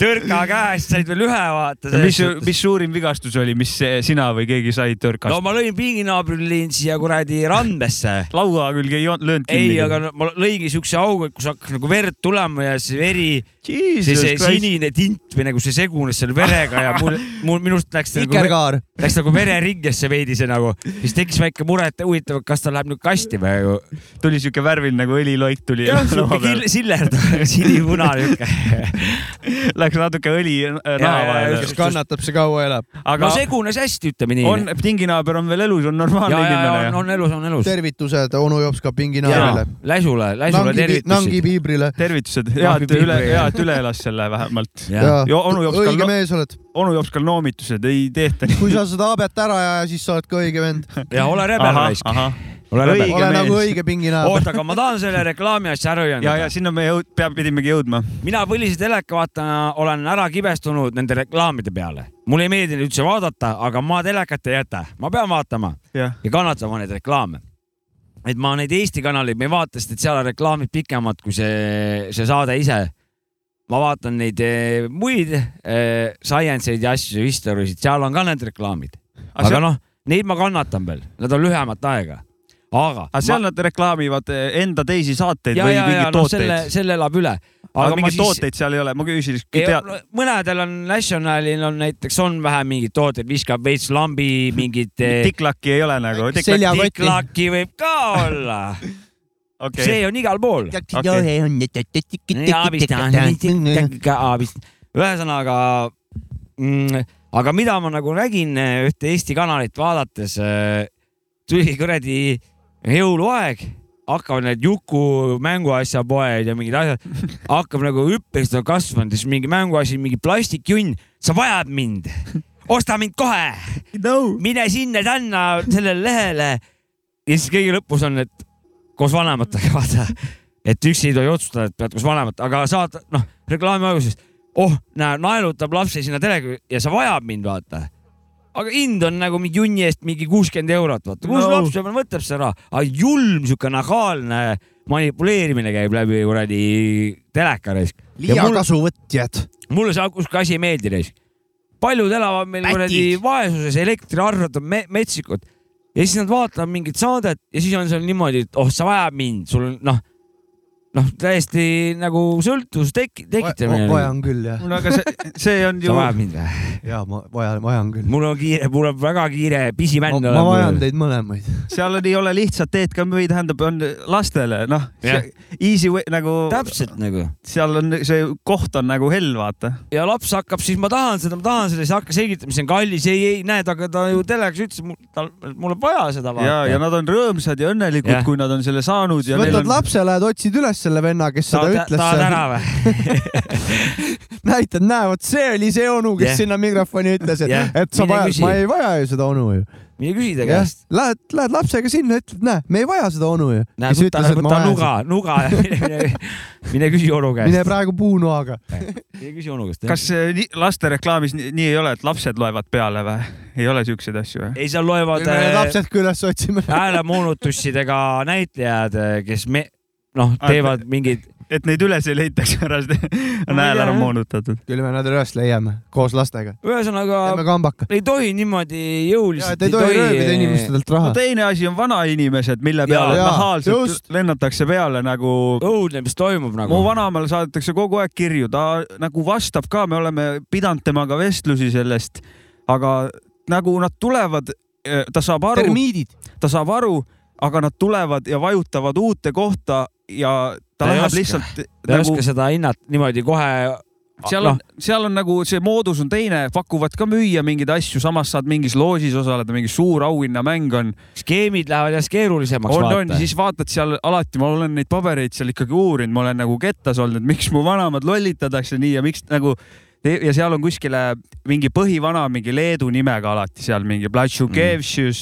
Speaker 6: tõrka käest said veel ühe vaata.
Speaker 5: mis, mis suurim vigastus oli, mis sina või keegi sai tõrkast
Speaker 6: no ma lõin pinginaabrile lõin siia kuradi randesse.
Speaker 5: laua külge ei löönud kinni.
Speaker 6: ei, aga no, ma lõingi siukse augu, kus hakkas nagu verd tulema ja see veri, see, see sinine tint või nagu see segunes selle verega ja mul, mul minust läks nagu,
Speaker 4: vikerkaar.
Speaker 6: läks nagu vereringesse veidi see nagu, siis tekkis väike mure, et huvitav, kas ta läheb nüüd kasti või?
Speaker 5: tuli siuke värviline nagu õliloik tuli.
Speaker 6: jah, *laughs* siuke sillerd, *laughs* sinipuna niuke. *laughs*
Speaker 5: Läks natuke õli naha vahele
Speaker 6: just..
Speaker 4: kannatab, see kaua elab.
Speaker 5: aga
Speaker 6: no segunes hästi, ütleme nii.
Speaker 5: on, pinginaaber on veel elus, on normaalne
Speaker 6: ja,
Speaker 5: inimene
Speaker 6: on, on elus, on elus.
Speaker 4: tervitused onu Jopska pinginaarile.
Speaker 6: Läsule, Läsule
Speaker 4: Nangi,
Speaker 6: tervitused.
Speaker 4: Nangi piibrile.
Speaker 5: tervitused, hea, et
Speaker 6: Piibri-
Speaker 5: üle, hea, et üle elas selle vähemalt.
Speaker 6: ja,
Speaker 5: ja
Speaker 4: õige, mees oled.
Speaker 5: onu Jopskal noomitused ei tehta nii.
Speaker 4: kui sa seda habet ära ei aja, siis sa oled ka õige vend.
Speaker 6: ja ole rebel raisk. ole
Speaker 5: Õige.
Speaker 4: ole
Speaker 5: mees.
Speaker 4: nagu õige pinginaaber.
Speaker 6: oota, aga ma tahan selle reklaami asja ära
Speaker 5: ja, ja
Speaker 6: õiendada.
Speaker 5: sinna me jõud-, peab, pidimegi jõudma.
Speaker 6: mina põlise teleka vaatajana olen ära kibestunud nende reklaamide peale. mulle ei meeldi neid üldse vaadata, aga ma telekat ei jäta, ma pean vaatama
Speaker 5: jah,
Speaker 6: ja kannatama neid reklaame. et ma neid Eesti kanaleid ei vaata, sest et seal on reklaamid pikemad kui see, see saade ise. Ma vaatan neid eh, muid eh, science eid ja asju, history sid, seal on ka need reklaamid. aga noh, neid ma kannatan veel, nad on lühemat aega. aga.
Speaker 5: aga seal nad reklaamivad eh, enda teisi saateid
Speaker 6: ja,
Speaker 5: või
Speaker 6: ja, ja
Speaker 5: mingeid
Speaker 6: no selle,
Speaker 5: tooteid.
Speaker 6: selle elab üle.
Speaker 5: aga mingeid tooteid seal ei ole, ma tead,
Speaker 6: mõnedel on Nationalil on näiteks on vähe mingeid tooteid, viskab veits lambi mingit.
Speaker 5: tiklaki ei ole nagu.
Speaker 4: Seljakotti.
Speaker 6: tiklaki võib ka olla, *laughs*
Speaker 5: okei,
Speaker 6: see on igal pool. ühesõnaga mm,, aga mida ma nagu nägin eh, ühte Eesti kanalit vaadates, tuli kuradi jõuluaeg, hakkavad need Juku mänguasjapoed ja mingid asjad, hakkab nagu hüppeliselt on kasvanud, siis mingi mänguasi, mingi plastikjunn, sa vajad mind, osta mind kohe
Speaker 5: no.,
Speaker 6: mine sinna-tänna sellele lehele. ja siis kõige lõpus on, et koos vanematega, vaata, et üksi ei tohi otsustada, et pead koos vanemat, aga saad, noh, reklaami alguses, oh, näe, naelutab lapse sinna telega ja sa vajab mind, vaata. aga hind on nagu mingi junni eest mingi kuuskümmend eurot, vaata, kus
Speaker 5: No.
Speaker 6: laps võtab seda ära, aga julm sihuke nahaalne manipuleerimine käib läbi kuradi teleka raisk.
Speaker 4: liakasuvõtjad.
Speaker 6: mulle see kuskil asi ei meeldi reis. paljud elavad meil kuradi vaesuses, elektriarved on me metsikud ja siis nad vaatavad mingit saadet ja siis on seal niimoodi, et oh, sa vajad mind, sul noh, noh, täiesti nagu sõltuvus tek-, tekitamine.
Speaker 4: vajan küll jah.
Speaker 5: no aga see, see on ju
Speaker 6: sa, vajad mind või?
Speaker 4: ja ma vajan, vajan küll.
Speaker 6: mul on kiire, mul on väga kiire pisivänn
Speaker 4: ma vajan teid mõlemaid.
Speaker 5: seal ei ole lihtsat teed ka või tähendab, on lastele, noh easy way nagu,
Speaker 6: täpselt nagu
Speaker 5: seal on see koht on nagu hell, vaata.
Speaker 6: ja laps hakkab siis, ma tahan seda, ma tahan seda, siis hakka selgitama, see on kallis, ei, ei näed, aga ta ju telekas ütles, tal, mul on vaja seda
Speaker 5: ja, ja
Speaker 6: vaata.
Speaker 5: nad on rõõmsad ja õnnelikud kui nad on selle saanud ja
Speaker 4: võtad
Speaker 5: on,
Speaker 4: lapse, lähed otsid üles selle venna, kes seda
Speaker 6: tahad
Speaker 4: ütles.
Speaker 6: tahad ära või? *laughs*
Speaker 4: näitad, näe, vot see oli see onu, kes
Speaker 6: Jah.
Speaker 4: sinna mikrofoni ütles, et
Speaker 6: Jah.
Speaker 4: et sa
Speaker 6: Mine
Speaker 4: vajad, ma ei vaja ju seda onu ju.
Speaker 6: mine küsi ta käest.,
Speaker 4: lähed, lähed lapsega sinna, ütled, näe, me ei vaja seda onu ju.
Speaker 6: näe, võta, võta nuga, nuga ja *laughs* mine, mine, mine küsi onu
Speaker 4: mine
Speaker 6: käest.
Speaker 4: praegu puunoaga.
Speaker 6: mine küsi onu käest.
Speaker 5: kas äh, nii- lastereklaamis nii, nii ei ole, et lapsed loevad peale või? ei ole siukseid asju või?
Speaker 6: ei, seal loevad äh,
Speaker 4: lapsed ka üles otsime.
Speaker 6: häälemoonutussidega näitlejad, kes me, noh, teevad mingeid,
Speaker 5: et neid üles ei leitaks *laughs* pärast, on hääl ära moonutatud.
Speaker 4: küll me nad üles leiame koos lastega.
Speaker 6: ühesõnaga ei tohi niimoodi jõuliselt.
Speaker 4: ei tohi röövida inimestelt raha
Speaker 5: no. teine asi on vanainimesed, mille peale nahaalselt
Speaker 4: just.
Speaker 5: lennatakse peale nagu
Speaker 6: õudne, mis toimub nagu
Speaker 5: mu. vanaemale saadetakse kogu aeg kirju, ta nagu vastab ka, me oleme pidanud temaga vestlusi sellest, aga nagu nad tulevad, ta saab aru,
Speaker 4: termiidid.
Speaker 5: ta saab aru, aga nad tulevad ja vajutavad uute kohta ja ta
Speaker 6: Ta
Speaker 5: läheb lihtsalt
Speaker 6: ta ei
Speaker 5: nagu
Speaker 6: oska seda hinnata niimoodi kohe.
Speaker 5: seal on, seal on nagu see moodus on teine, pakuvad ka müüa mingeid asju, samas saad mingis loosis osaleda, mingi suur auhinnamäng on.
Speaker 6: skeemid lähevad järjest keerulisemaks.
Speaker 5: on, on, siis vaatad seal alati, ma olen neid pabereid seal ikkagi uurinud, ma olen nagu kettas olnud, et miks mu vanemad lollitatakse nii ja miks nagu ja seal on kuskile mingi põhivana mingi Leedu nimega alati seal mingi Blatšukevšus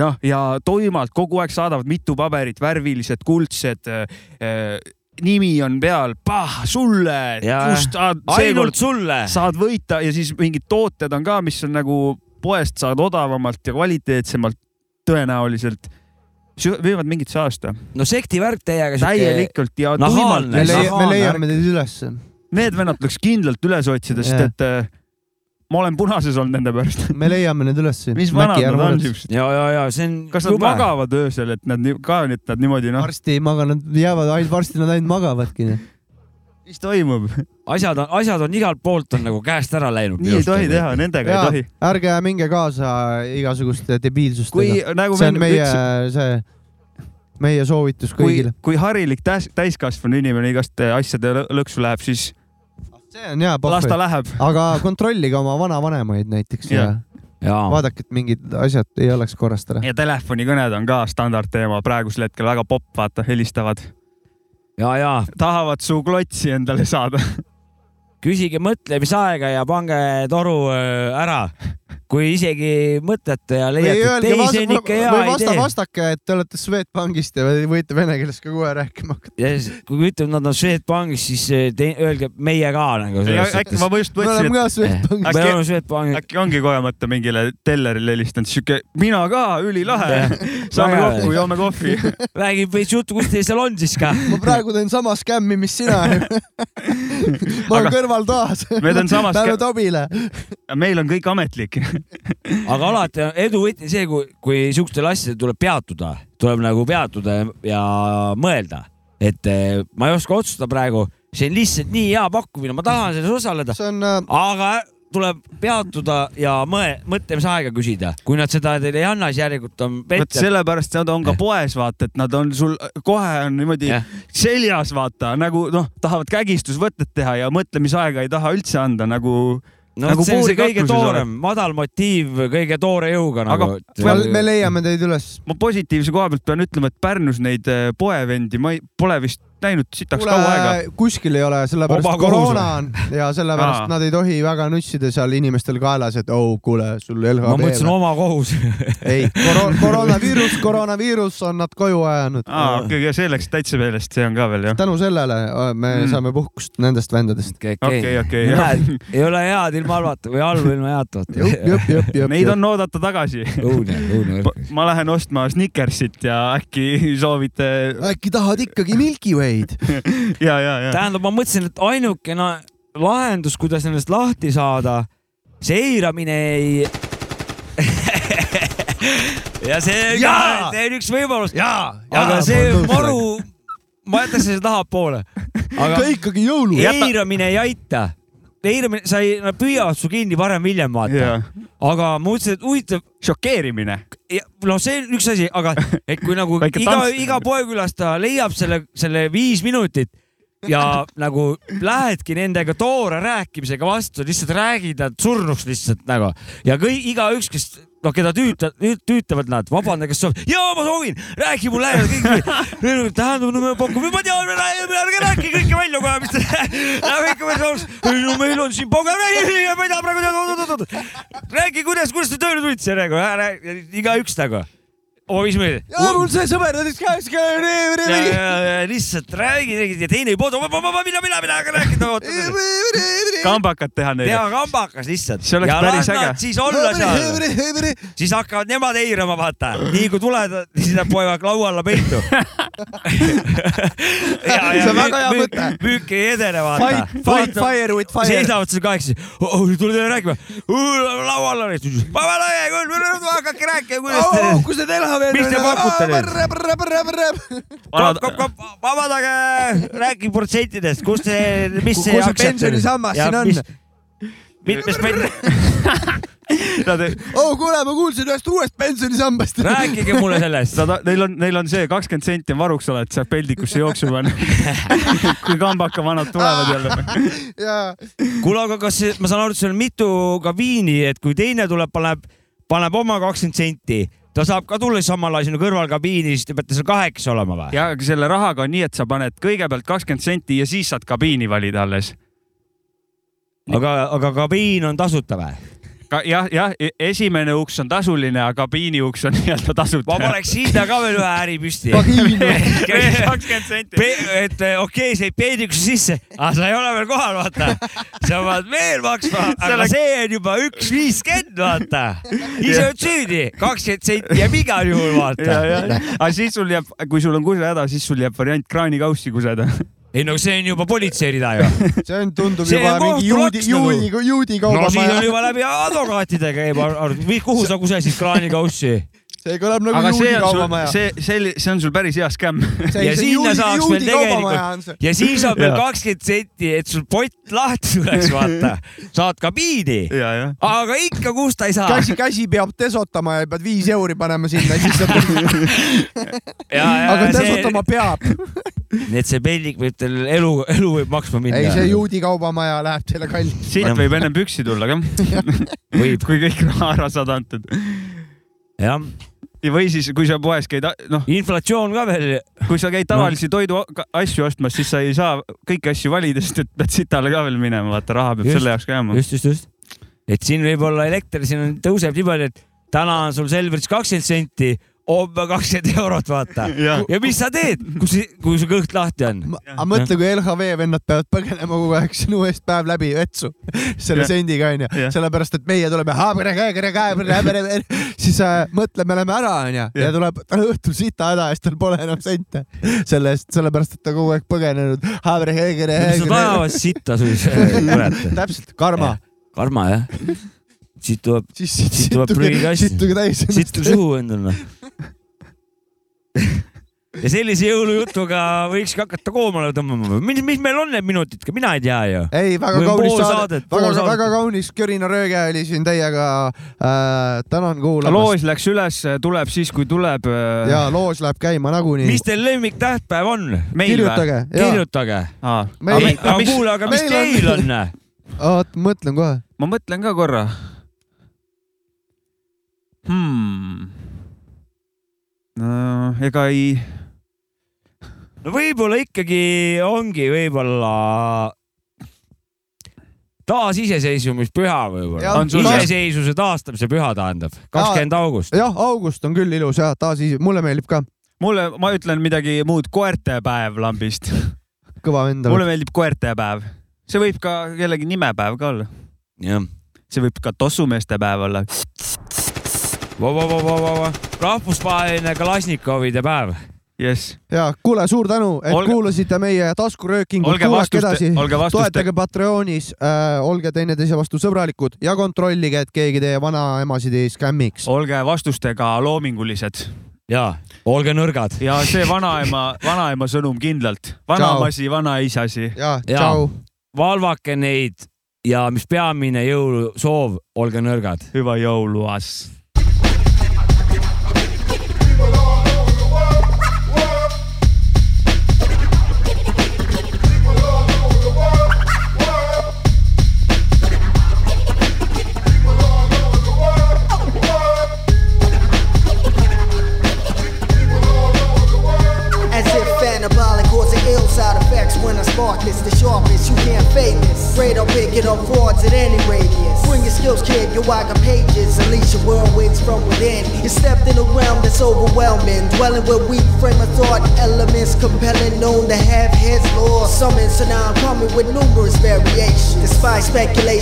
Speaker 5: noh, ja tuimalt kogu aeg saadavad mitu paberit, värvilised, kuldsed äh,. nimi on peal, pah, sulle, saad
Speaker 6: ainult sulle.
Speaker 5: saad võita ja siis mingid tooted on ka, mis on nagu poest saad odavamalt ja kvaliteetsemalt tõenäoliselt. võivad mingit saasta.
Speaker 6: no sektivärk teiega.
Speaker 5: täielikult ja tuimalt
Speaker 4: me leiame teid ülesse.
Speaker 5: Need vennad tuleks kindlalt üles otsida, sest et äh, ma olen punases olnud nende pärast.
Speaker 4: me leiame need ülesse.
Speaker 5: mis vanad nad on siuksed?
Speaker 6: ja, ja, ja see on.
Speaker 5: kas nad magavad öösel, et nad ka, et nad niimoodi noh,
Speaker 4: varsti ei maga, nad jäävad ainult, varsti nad ainult magavadki.
Speaker 5: mis toimub?
Speaker 6: asjad on, asjad on igalt poolt on nagu käest ära läinud.
Speaker 5: nii ei tohi teha, nendega ei tohi.
Speaker 4: ärge minge kaasa igasuguste debiilsustega
Speaker 5: kui. nagu
Speaker 4: see on
Speaker 5: me
Speaker 4: meie
Speaker 5: ütlesime,
Speaker 4: see, meie soovitus
Speaker 5: kui
Speaker 4: kõigile.,
Speaker 5: kui harilik täis, täiskasvanu inimene igast asjade lõ- lõksu läheb, siis
Speaker 4: see on hea
Speaker 5: las ta
Speaker 4: pohv.
Speaker 5: läheb.
Speaker 4: aga kontrollige oma vanavanemaid näiteks ja
Speaker 5: Jah.
Speaker 6: jaa,
Speaker 4: vaadake, et mingid asjad ei oleks korrast ära.
Speaker 5: ja telefonikõned on ka standardteema praegusel hetkel väga popp, vaata, helistavad,
Speaker 6: ja, ja
Speaker 5: tahavad su klotsi endale saada. *laughs*
Speaker 6: küsige mõtlemisaega ja pange toru äh, ära. kui isegi mõtlete ja leiate, et ei, see on ikka hea
Speaker 4: või vasta,
Speaker 6: idee.
Speaker 4: vastake, et te olete Swedbankist ja või- võite vene keeles ka kohe rääkima hakata.
Speaker 6: ja siis, kui ütleme, nad on Swedbankis, siis äh, te, öelge meie ka nagu selles
Speaker 5: äkki ma just
Speaker 4: me oleme
Speaker 5: mõtlesin,
Speaker 6: me
Speaker 5: äkki- et. äkki ongi kogemata mingile tellerile helistanud, siuke mina ka, ülilahe *laughs* saame kokku, joome kohvi. *laughs*
Speaker 6: räägib veits juttu, kus teil seal on siis ka.
Speaker 4: ma praegu teen sama skämmi, mis sina. *laughs* ma olen
Speaker 5: Aga-
Speaker 4: kõrvaltoas.
Speaker 5: Me teen sama
Speaker 4: tänu
Speaker 5: skä-
Speaker 4: Tobile.
Speaker 5: meil on kõik ametlik.
Speaker 6: aga alati on edu võti see, kui, kui siukestel asjadel tuleb peatuda, tuleb nagu peatuda ja, ja mõelda, et eh, ma ei oska otsustada praegu, see on lihtsalt nii hea pakkumine, ma tahan selles osaleda,
Speaker 4: see on äh,
Speaker 6: aga tuleb peatuda ja mõe-, mõtlemisaega küsida. kui nad seda teile ei anna, siis järelikult on
Speaker 5: vot sellepärast nad on ka poes, vaata, et nad on sul kohe on niimoodi
Speaker 6: Jah.
Speaker 5: seljas, vaata nagu noh, tahavad kägistusvõtet teha ja mõtlemisaega ei taha üldse anda nagu
Speaker 6: no
Speaker 5: nagu
Speaker 6: see on see kõige toorem, madal motiiv kõige toore jõuga nagu.
Speaker 4: me, me leiame teid üles.
Speaker 5: ma positiivse koha pealt pean ütlema, et Pärnus neid eh, poevendi ma ei, pole vist näinud sitaks
Speaker 4: kuule
Speaker 5: kaua aega.,
Speaker 4: kuskil ei ole, sellepärast koroona on ja sellepärast nad ei tohi väga nussida seal inimestel kaelas, et oh kuule, sul
Speaker 6: ma
Speaker 4: LHV
Speaker 6: mõtlesin. oma kohus. *laughs*
Speaker 4: ei, koroonaviirus, koroonaviirus on nad koju ajanud.
Speaker 5: aa, okei, see läks täitsa meelest, see on ka veel jah.
Speaker 4: tänu sellele äh, me
Speaker 5: Mm.
Speaker 4: saame puhkust nendest vendadest.
Speaker 5: okei, okei,
Speaker 6: ei ole head ilma halvata või halba ilma
Speaker 4: jõpp, jõpp.
Speaker 5: Neid on oodata tagasi.
Speaker 6: õudne, õudne
Speaker 5: ma lähen ostma Snickersit ja äkki soovite
Speaker 4: äkki tahad ikkagi Milky Way'd? *laughs*
Speaker 5: ja, ja, ja.
Speaker 6: tähendab, ma mõtlesin, et ainukene lahendus, kuidas nendest lahti saada, see eiramine ei. *laughs* ja see see on üks võimalus, aga see maru, ma jätan selle tahapoole. *laughs* aga
Speaker 4: ikkagi jõulu.
Speaker 6: eiramine ei aita. eiramine, sa ei, nad püüavad su kinni varem või hiljem vaata
Speaker 5: ja..
Speaker 6: aga ma mõtlesin, et huvitav,
Speaker 5: šokeerimine.
Speaker 6: no see on üks asi, aga et kui nagu *laughs* iga iga poekülastaja leiab selle, selle viis minutit ja nagu lähedki nendega toore rääkimisega vastu, lihtsalt räägid nad surnuks lihtsalt nagu ja kõik, igaüks, kes noh, keda tüüta-, tüütavad nad, vabandage, kas soovib, jaa, ma soovin, räägi mul lähedal kõik. tähendab, no me pakume, ma tean, ärge rääkige kõike välja kohe, mis te, ikka veel soovib. ei no meil on siin pagan, ma ei taha praegu teada, oot-oot-oot. räägi, kuidas, kuidas te tööle tulite sellega, igaüks nagu. oo, mis meil.
Speaker 4: ja mul see sõber ütles ka,
Speaker 6: ja, ja, ja lihtsalt räägi, räägi ja teine ei pooda, mina, mina, mina hakkan rääkima, oot-oot.
Speaker 5: kambakat teha neile.
Speaker 6: teha kambakas lihtsalt.
Speaker 5: See oleks
Speaker 6: ja
Speaker 5: päris äge.
Speaker 6: siis olla seal. siis hakkavad nemad eirama, vaata. nii kui tuled, siis nad poevad laua alla peitu. *laughs*
Speaker 4: See on väga hea mõte.
Speaker 6: müük ei edene, vaata
Speaker 4: Fight-. fight fire with fire.
Speaker 6: seisavad seal kahekesi. tule teile rääkima. laua alla. vaba laiali küll, hakake rääkima, kuidas te.
Speaker 4: kus need elavad?
Speaker 6: Mis te pakute nüüd? vabandage, rääkige protsentidest, kus see, mis see.
Speaker 4: Kus see pensionisammas siin on??
Speaker 6: mitmes pen-,
Speaker 4: oh kuule, ma kuulsin ühest uuest pensionisambast.
Speaker 6: rääkige mulle sellest.
Speaker 5: Neil on, neil on see kakskümmend senti on varuks oled, saab peldikusse jooksu panna. *laughs* kui kambaka vanad tulevad jälle. *laughs*
Speaker 6: kuule, aga kas ma saan aru, et seal on mitu kabiini, et kui teine tuleb, paneb, paneb oma kakskümmend senti, ta saab ka tulla samal ajal sinna kõrvalkabiini, siis te peate seal kahekesi olema või?
Speaker 5: ja selle rahaga on nii, et sa paned kõigepealt kakskümmend senti ja siis saad kabiini valida alles.
Speaker 6: aga, aga kabiin on tasuta või?
Speaker 5: Ka jah, jah, esimene uks on tasuline, aga kabiini uks on *laughs* nii-öelda tasuta.
Speaker 6: ma paneks sinna ka veel ühe äri püsti. *laughs*
Speaker 5: kakskümmend senti.
Speaker 6: et eh, okei okay,, sa jäid peedikusse sisse, aga sa ei ole veel kohal, vaata. sa pead veel maksma, aga see on juba üks viiskümmend, vaata. ise oled süüdi, kakskümmend senti jääb igal juhul,
Speaker 5: ja,
Speaker 6: vaata.
Speaker 5: ja, aga siis sul jääb, kui sul on kusehäda, siis sul jääb variant kraanikaussi kuseda.
Speaker 6: Ei no see on juba politsei rida ju. *laughs*
Speaker 4: see on, tundub
Speaker 6: See
Speaker 4: juba
Speaker 6: on
Speaker 4: mingi juudi, juudi, juudi
Speaker 6: no siis on
Speaker 4: kaubamaja.
Speaker 6: juba läbi advokaatide käib, kuhu sa kusesid kraanikaussi?
Speaker 4: See kõlab nagu
Speaker 5: aga see
Speaker 4: juudi
Speaker 5: on sul,
Speaker 4: kaubamaja.
Speaker 5: see, see, see on sul päris hea skämm.
Speaker 6: ja sinna saaks veel
Speaker 4: see.
Speaker 6: tegelikult ja siis on veel kakskümmend senti, et sul pott lahti tuleks, vaata. *laughs* saad kabiini,
Speaker 5: ja, ja.
Speaker 6: aga ikka, kust ta ei saa.
Speaker 4: käsi, käsi peab desotama ja pead viis euri panema sinna, siis saad. *laughs* aga desotama peab.
Speaker 6: nii et see pellik võib teil elu, elu võib maksma minna.
Speaker 4: ei, see juudi kaubamaja läheb teile kalliks.
Speaker 5: siit võib ennem püksi tulla ka.
Speaker 6: võib, *laughs*
Speaker 5: kui kõik raha ära saad antud.
Speaker 6: jah.
Speaker 5: Või siis, kui sa poes käid, noh,
Speaker 6: inflatsioon ka veel.
Speaker 5: kui sa käid tavalisi toiduasju ostmas, siis sa ei saa kõiki asju valida, sest et pead sitale ka veel minema, vaata raha peab
Speaker 6: Just.
Speaker 5: selle jaoks ka jääma.
Speaker 6: just, just, just. et siin võib-olla elekter siin on, tõuseb nii palju, et täna on sul Selveris kakskümmend senti, homme kakskümmend eurot, vaata. Ja mis sa teed, kus, kui su kõht lahti on?
Speaker 4: aga mõtle, kui LHV vennad peavad põgenema kogu aeg sinu eest päev läbi vetsu *laughs* selle sendiga onju sellepärast et meie tuleme, *laughs* siis äh, mõtle, me oleme ära onju ja tuleb õhtul sita häda ja siis tal pole enam sente *laughs* selle eest, sellepärast et ta kogu aeg põgenenud.
Speaker 6: mis nad ajavad sitta siis, kurat.
Speaker 4: täpselt, karma.
Speaker 6: karma jah. siit tuleb, Siit tuleb prügikast.
Speaker 4: täis.
Speaker 6: sitt suhu endale. Ja sellise jõulujutuga võikski hakata koomale tõmbama. mis, mis meil on need minutid, mina ei tea ju.
Speaker 4: ei, väga kaunis saade väga, väga kaunis Körina Rööge oli siin teiega äh,. tänan kuulamast.
Speaker 5: loos läks üles, tuleb siis, kui tuleb.
Speaker 4: ja loos läheb käima nagunii.
Speaker 6: mis teil lemmiktähtpäev on?
Speaker 4: kirjutage, ja.
Speaker 6: kirjutage.
Speaker 4: Meil-
Speaker 6: aga kuule, aga mis teil on?
Speaker 4: oot, mõtlen kohe.
Speaker 5: ma mõtlen ka korra hmm.. No ega ei,
Speaker 6: no võib-olla ikkagi ongi võib-olla taasiseseisvumispüha võib-olla iseseisvuse taastamise püha tähendab, kakskümmend august.
Speaker 4: jah, august on küll ilus ja taas, mulle meeldib ka.
Speaker 5: mulle, ma ütlen midagi muud, koertepäev lambist.
Speaker 4: kõva vend
Speaker 5: mulle meeldib koertepäev, see võib ka kellegi nimepäev ka olla,
Speaker 6: jah.
Speaker 5: see võib ka tossumeeste päev olla.
Speaker 6: Rahvusvaheline Kalašnikovide päev.
Speaker 5: jess,
Speaker 4: ja kuule, suur tänu, et
Speaker 5: Olge-
Speaker 4: kuulasite meie taskuröökingut,
Speaker 5: olge
Speaker 4: kuulake edasi,,
Speaker 5: olge vastuste
Speaker 4: toetage, Patreonis äh,, olge teineteise vastu sõbralikud ja kontrollige, et keegi teie vanaemasid ei skämmiks.
Speaker 5: olge vastustega loomingulised
Speaker 6: ja olge nõrgad.
Speaker 5: ja see vanaema, vanaema sõnum kindlalt, vanaemasi, vanaisasi.
Speaker 4: ja, tšau.
Speaker 6: valvake neid ja mis peamine jõulusoov, olge nõrgad.
Speaker 5: hüva jõuluas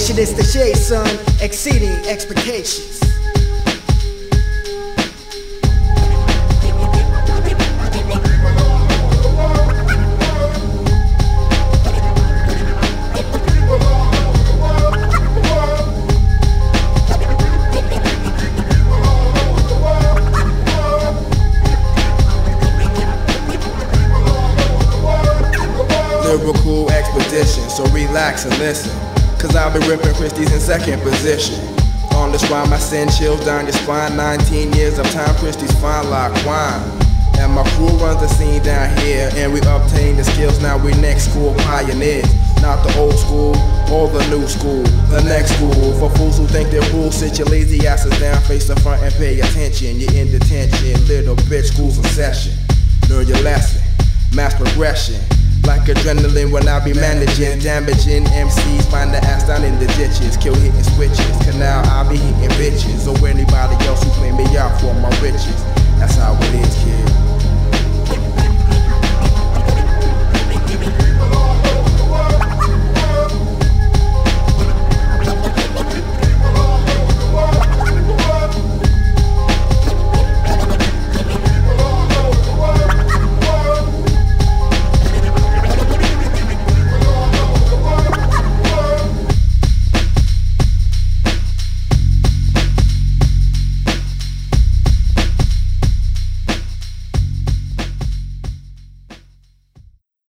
Speaker 13: mission is to shade, son, exceeding expectations.
Speaker 8: So relax and listen. Cause I'll be ripping Christie's in second position. On this rhyme, I send chills down your spine. 19 years of time, Christie's fine like wine. And my crew runs the scene down here, and we obtain the skills. Now we next school pioneers. Not the old school or the new school, the next school. For fools who think they're cool, sit your lazy asses down, face the front and pay attention. You're in detention, little bitch, school's in session. Learn your lesson, mass progression. Like adrenaline when I be managing, damaging MCs, find the ass down in the ditches, kill hitting switches. Cause now I be hitting bitches, or anybody else who play me out for my riches. That's how it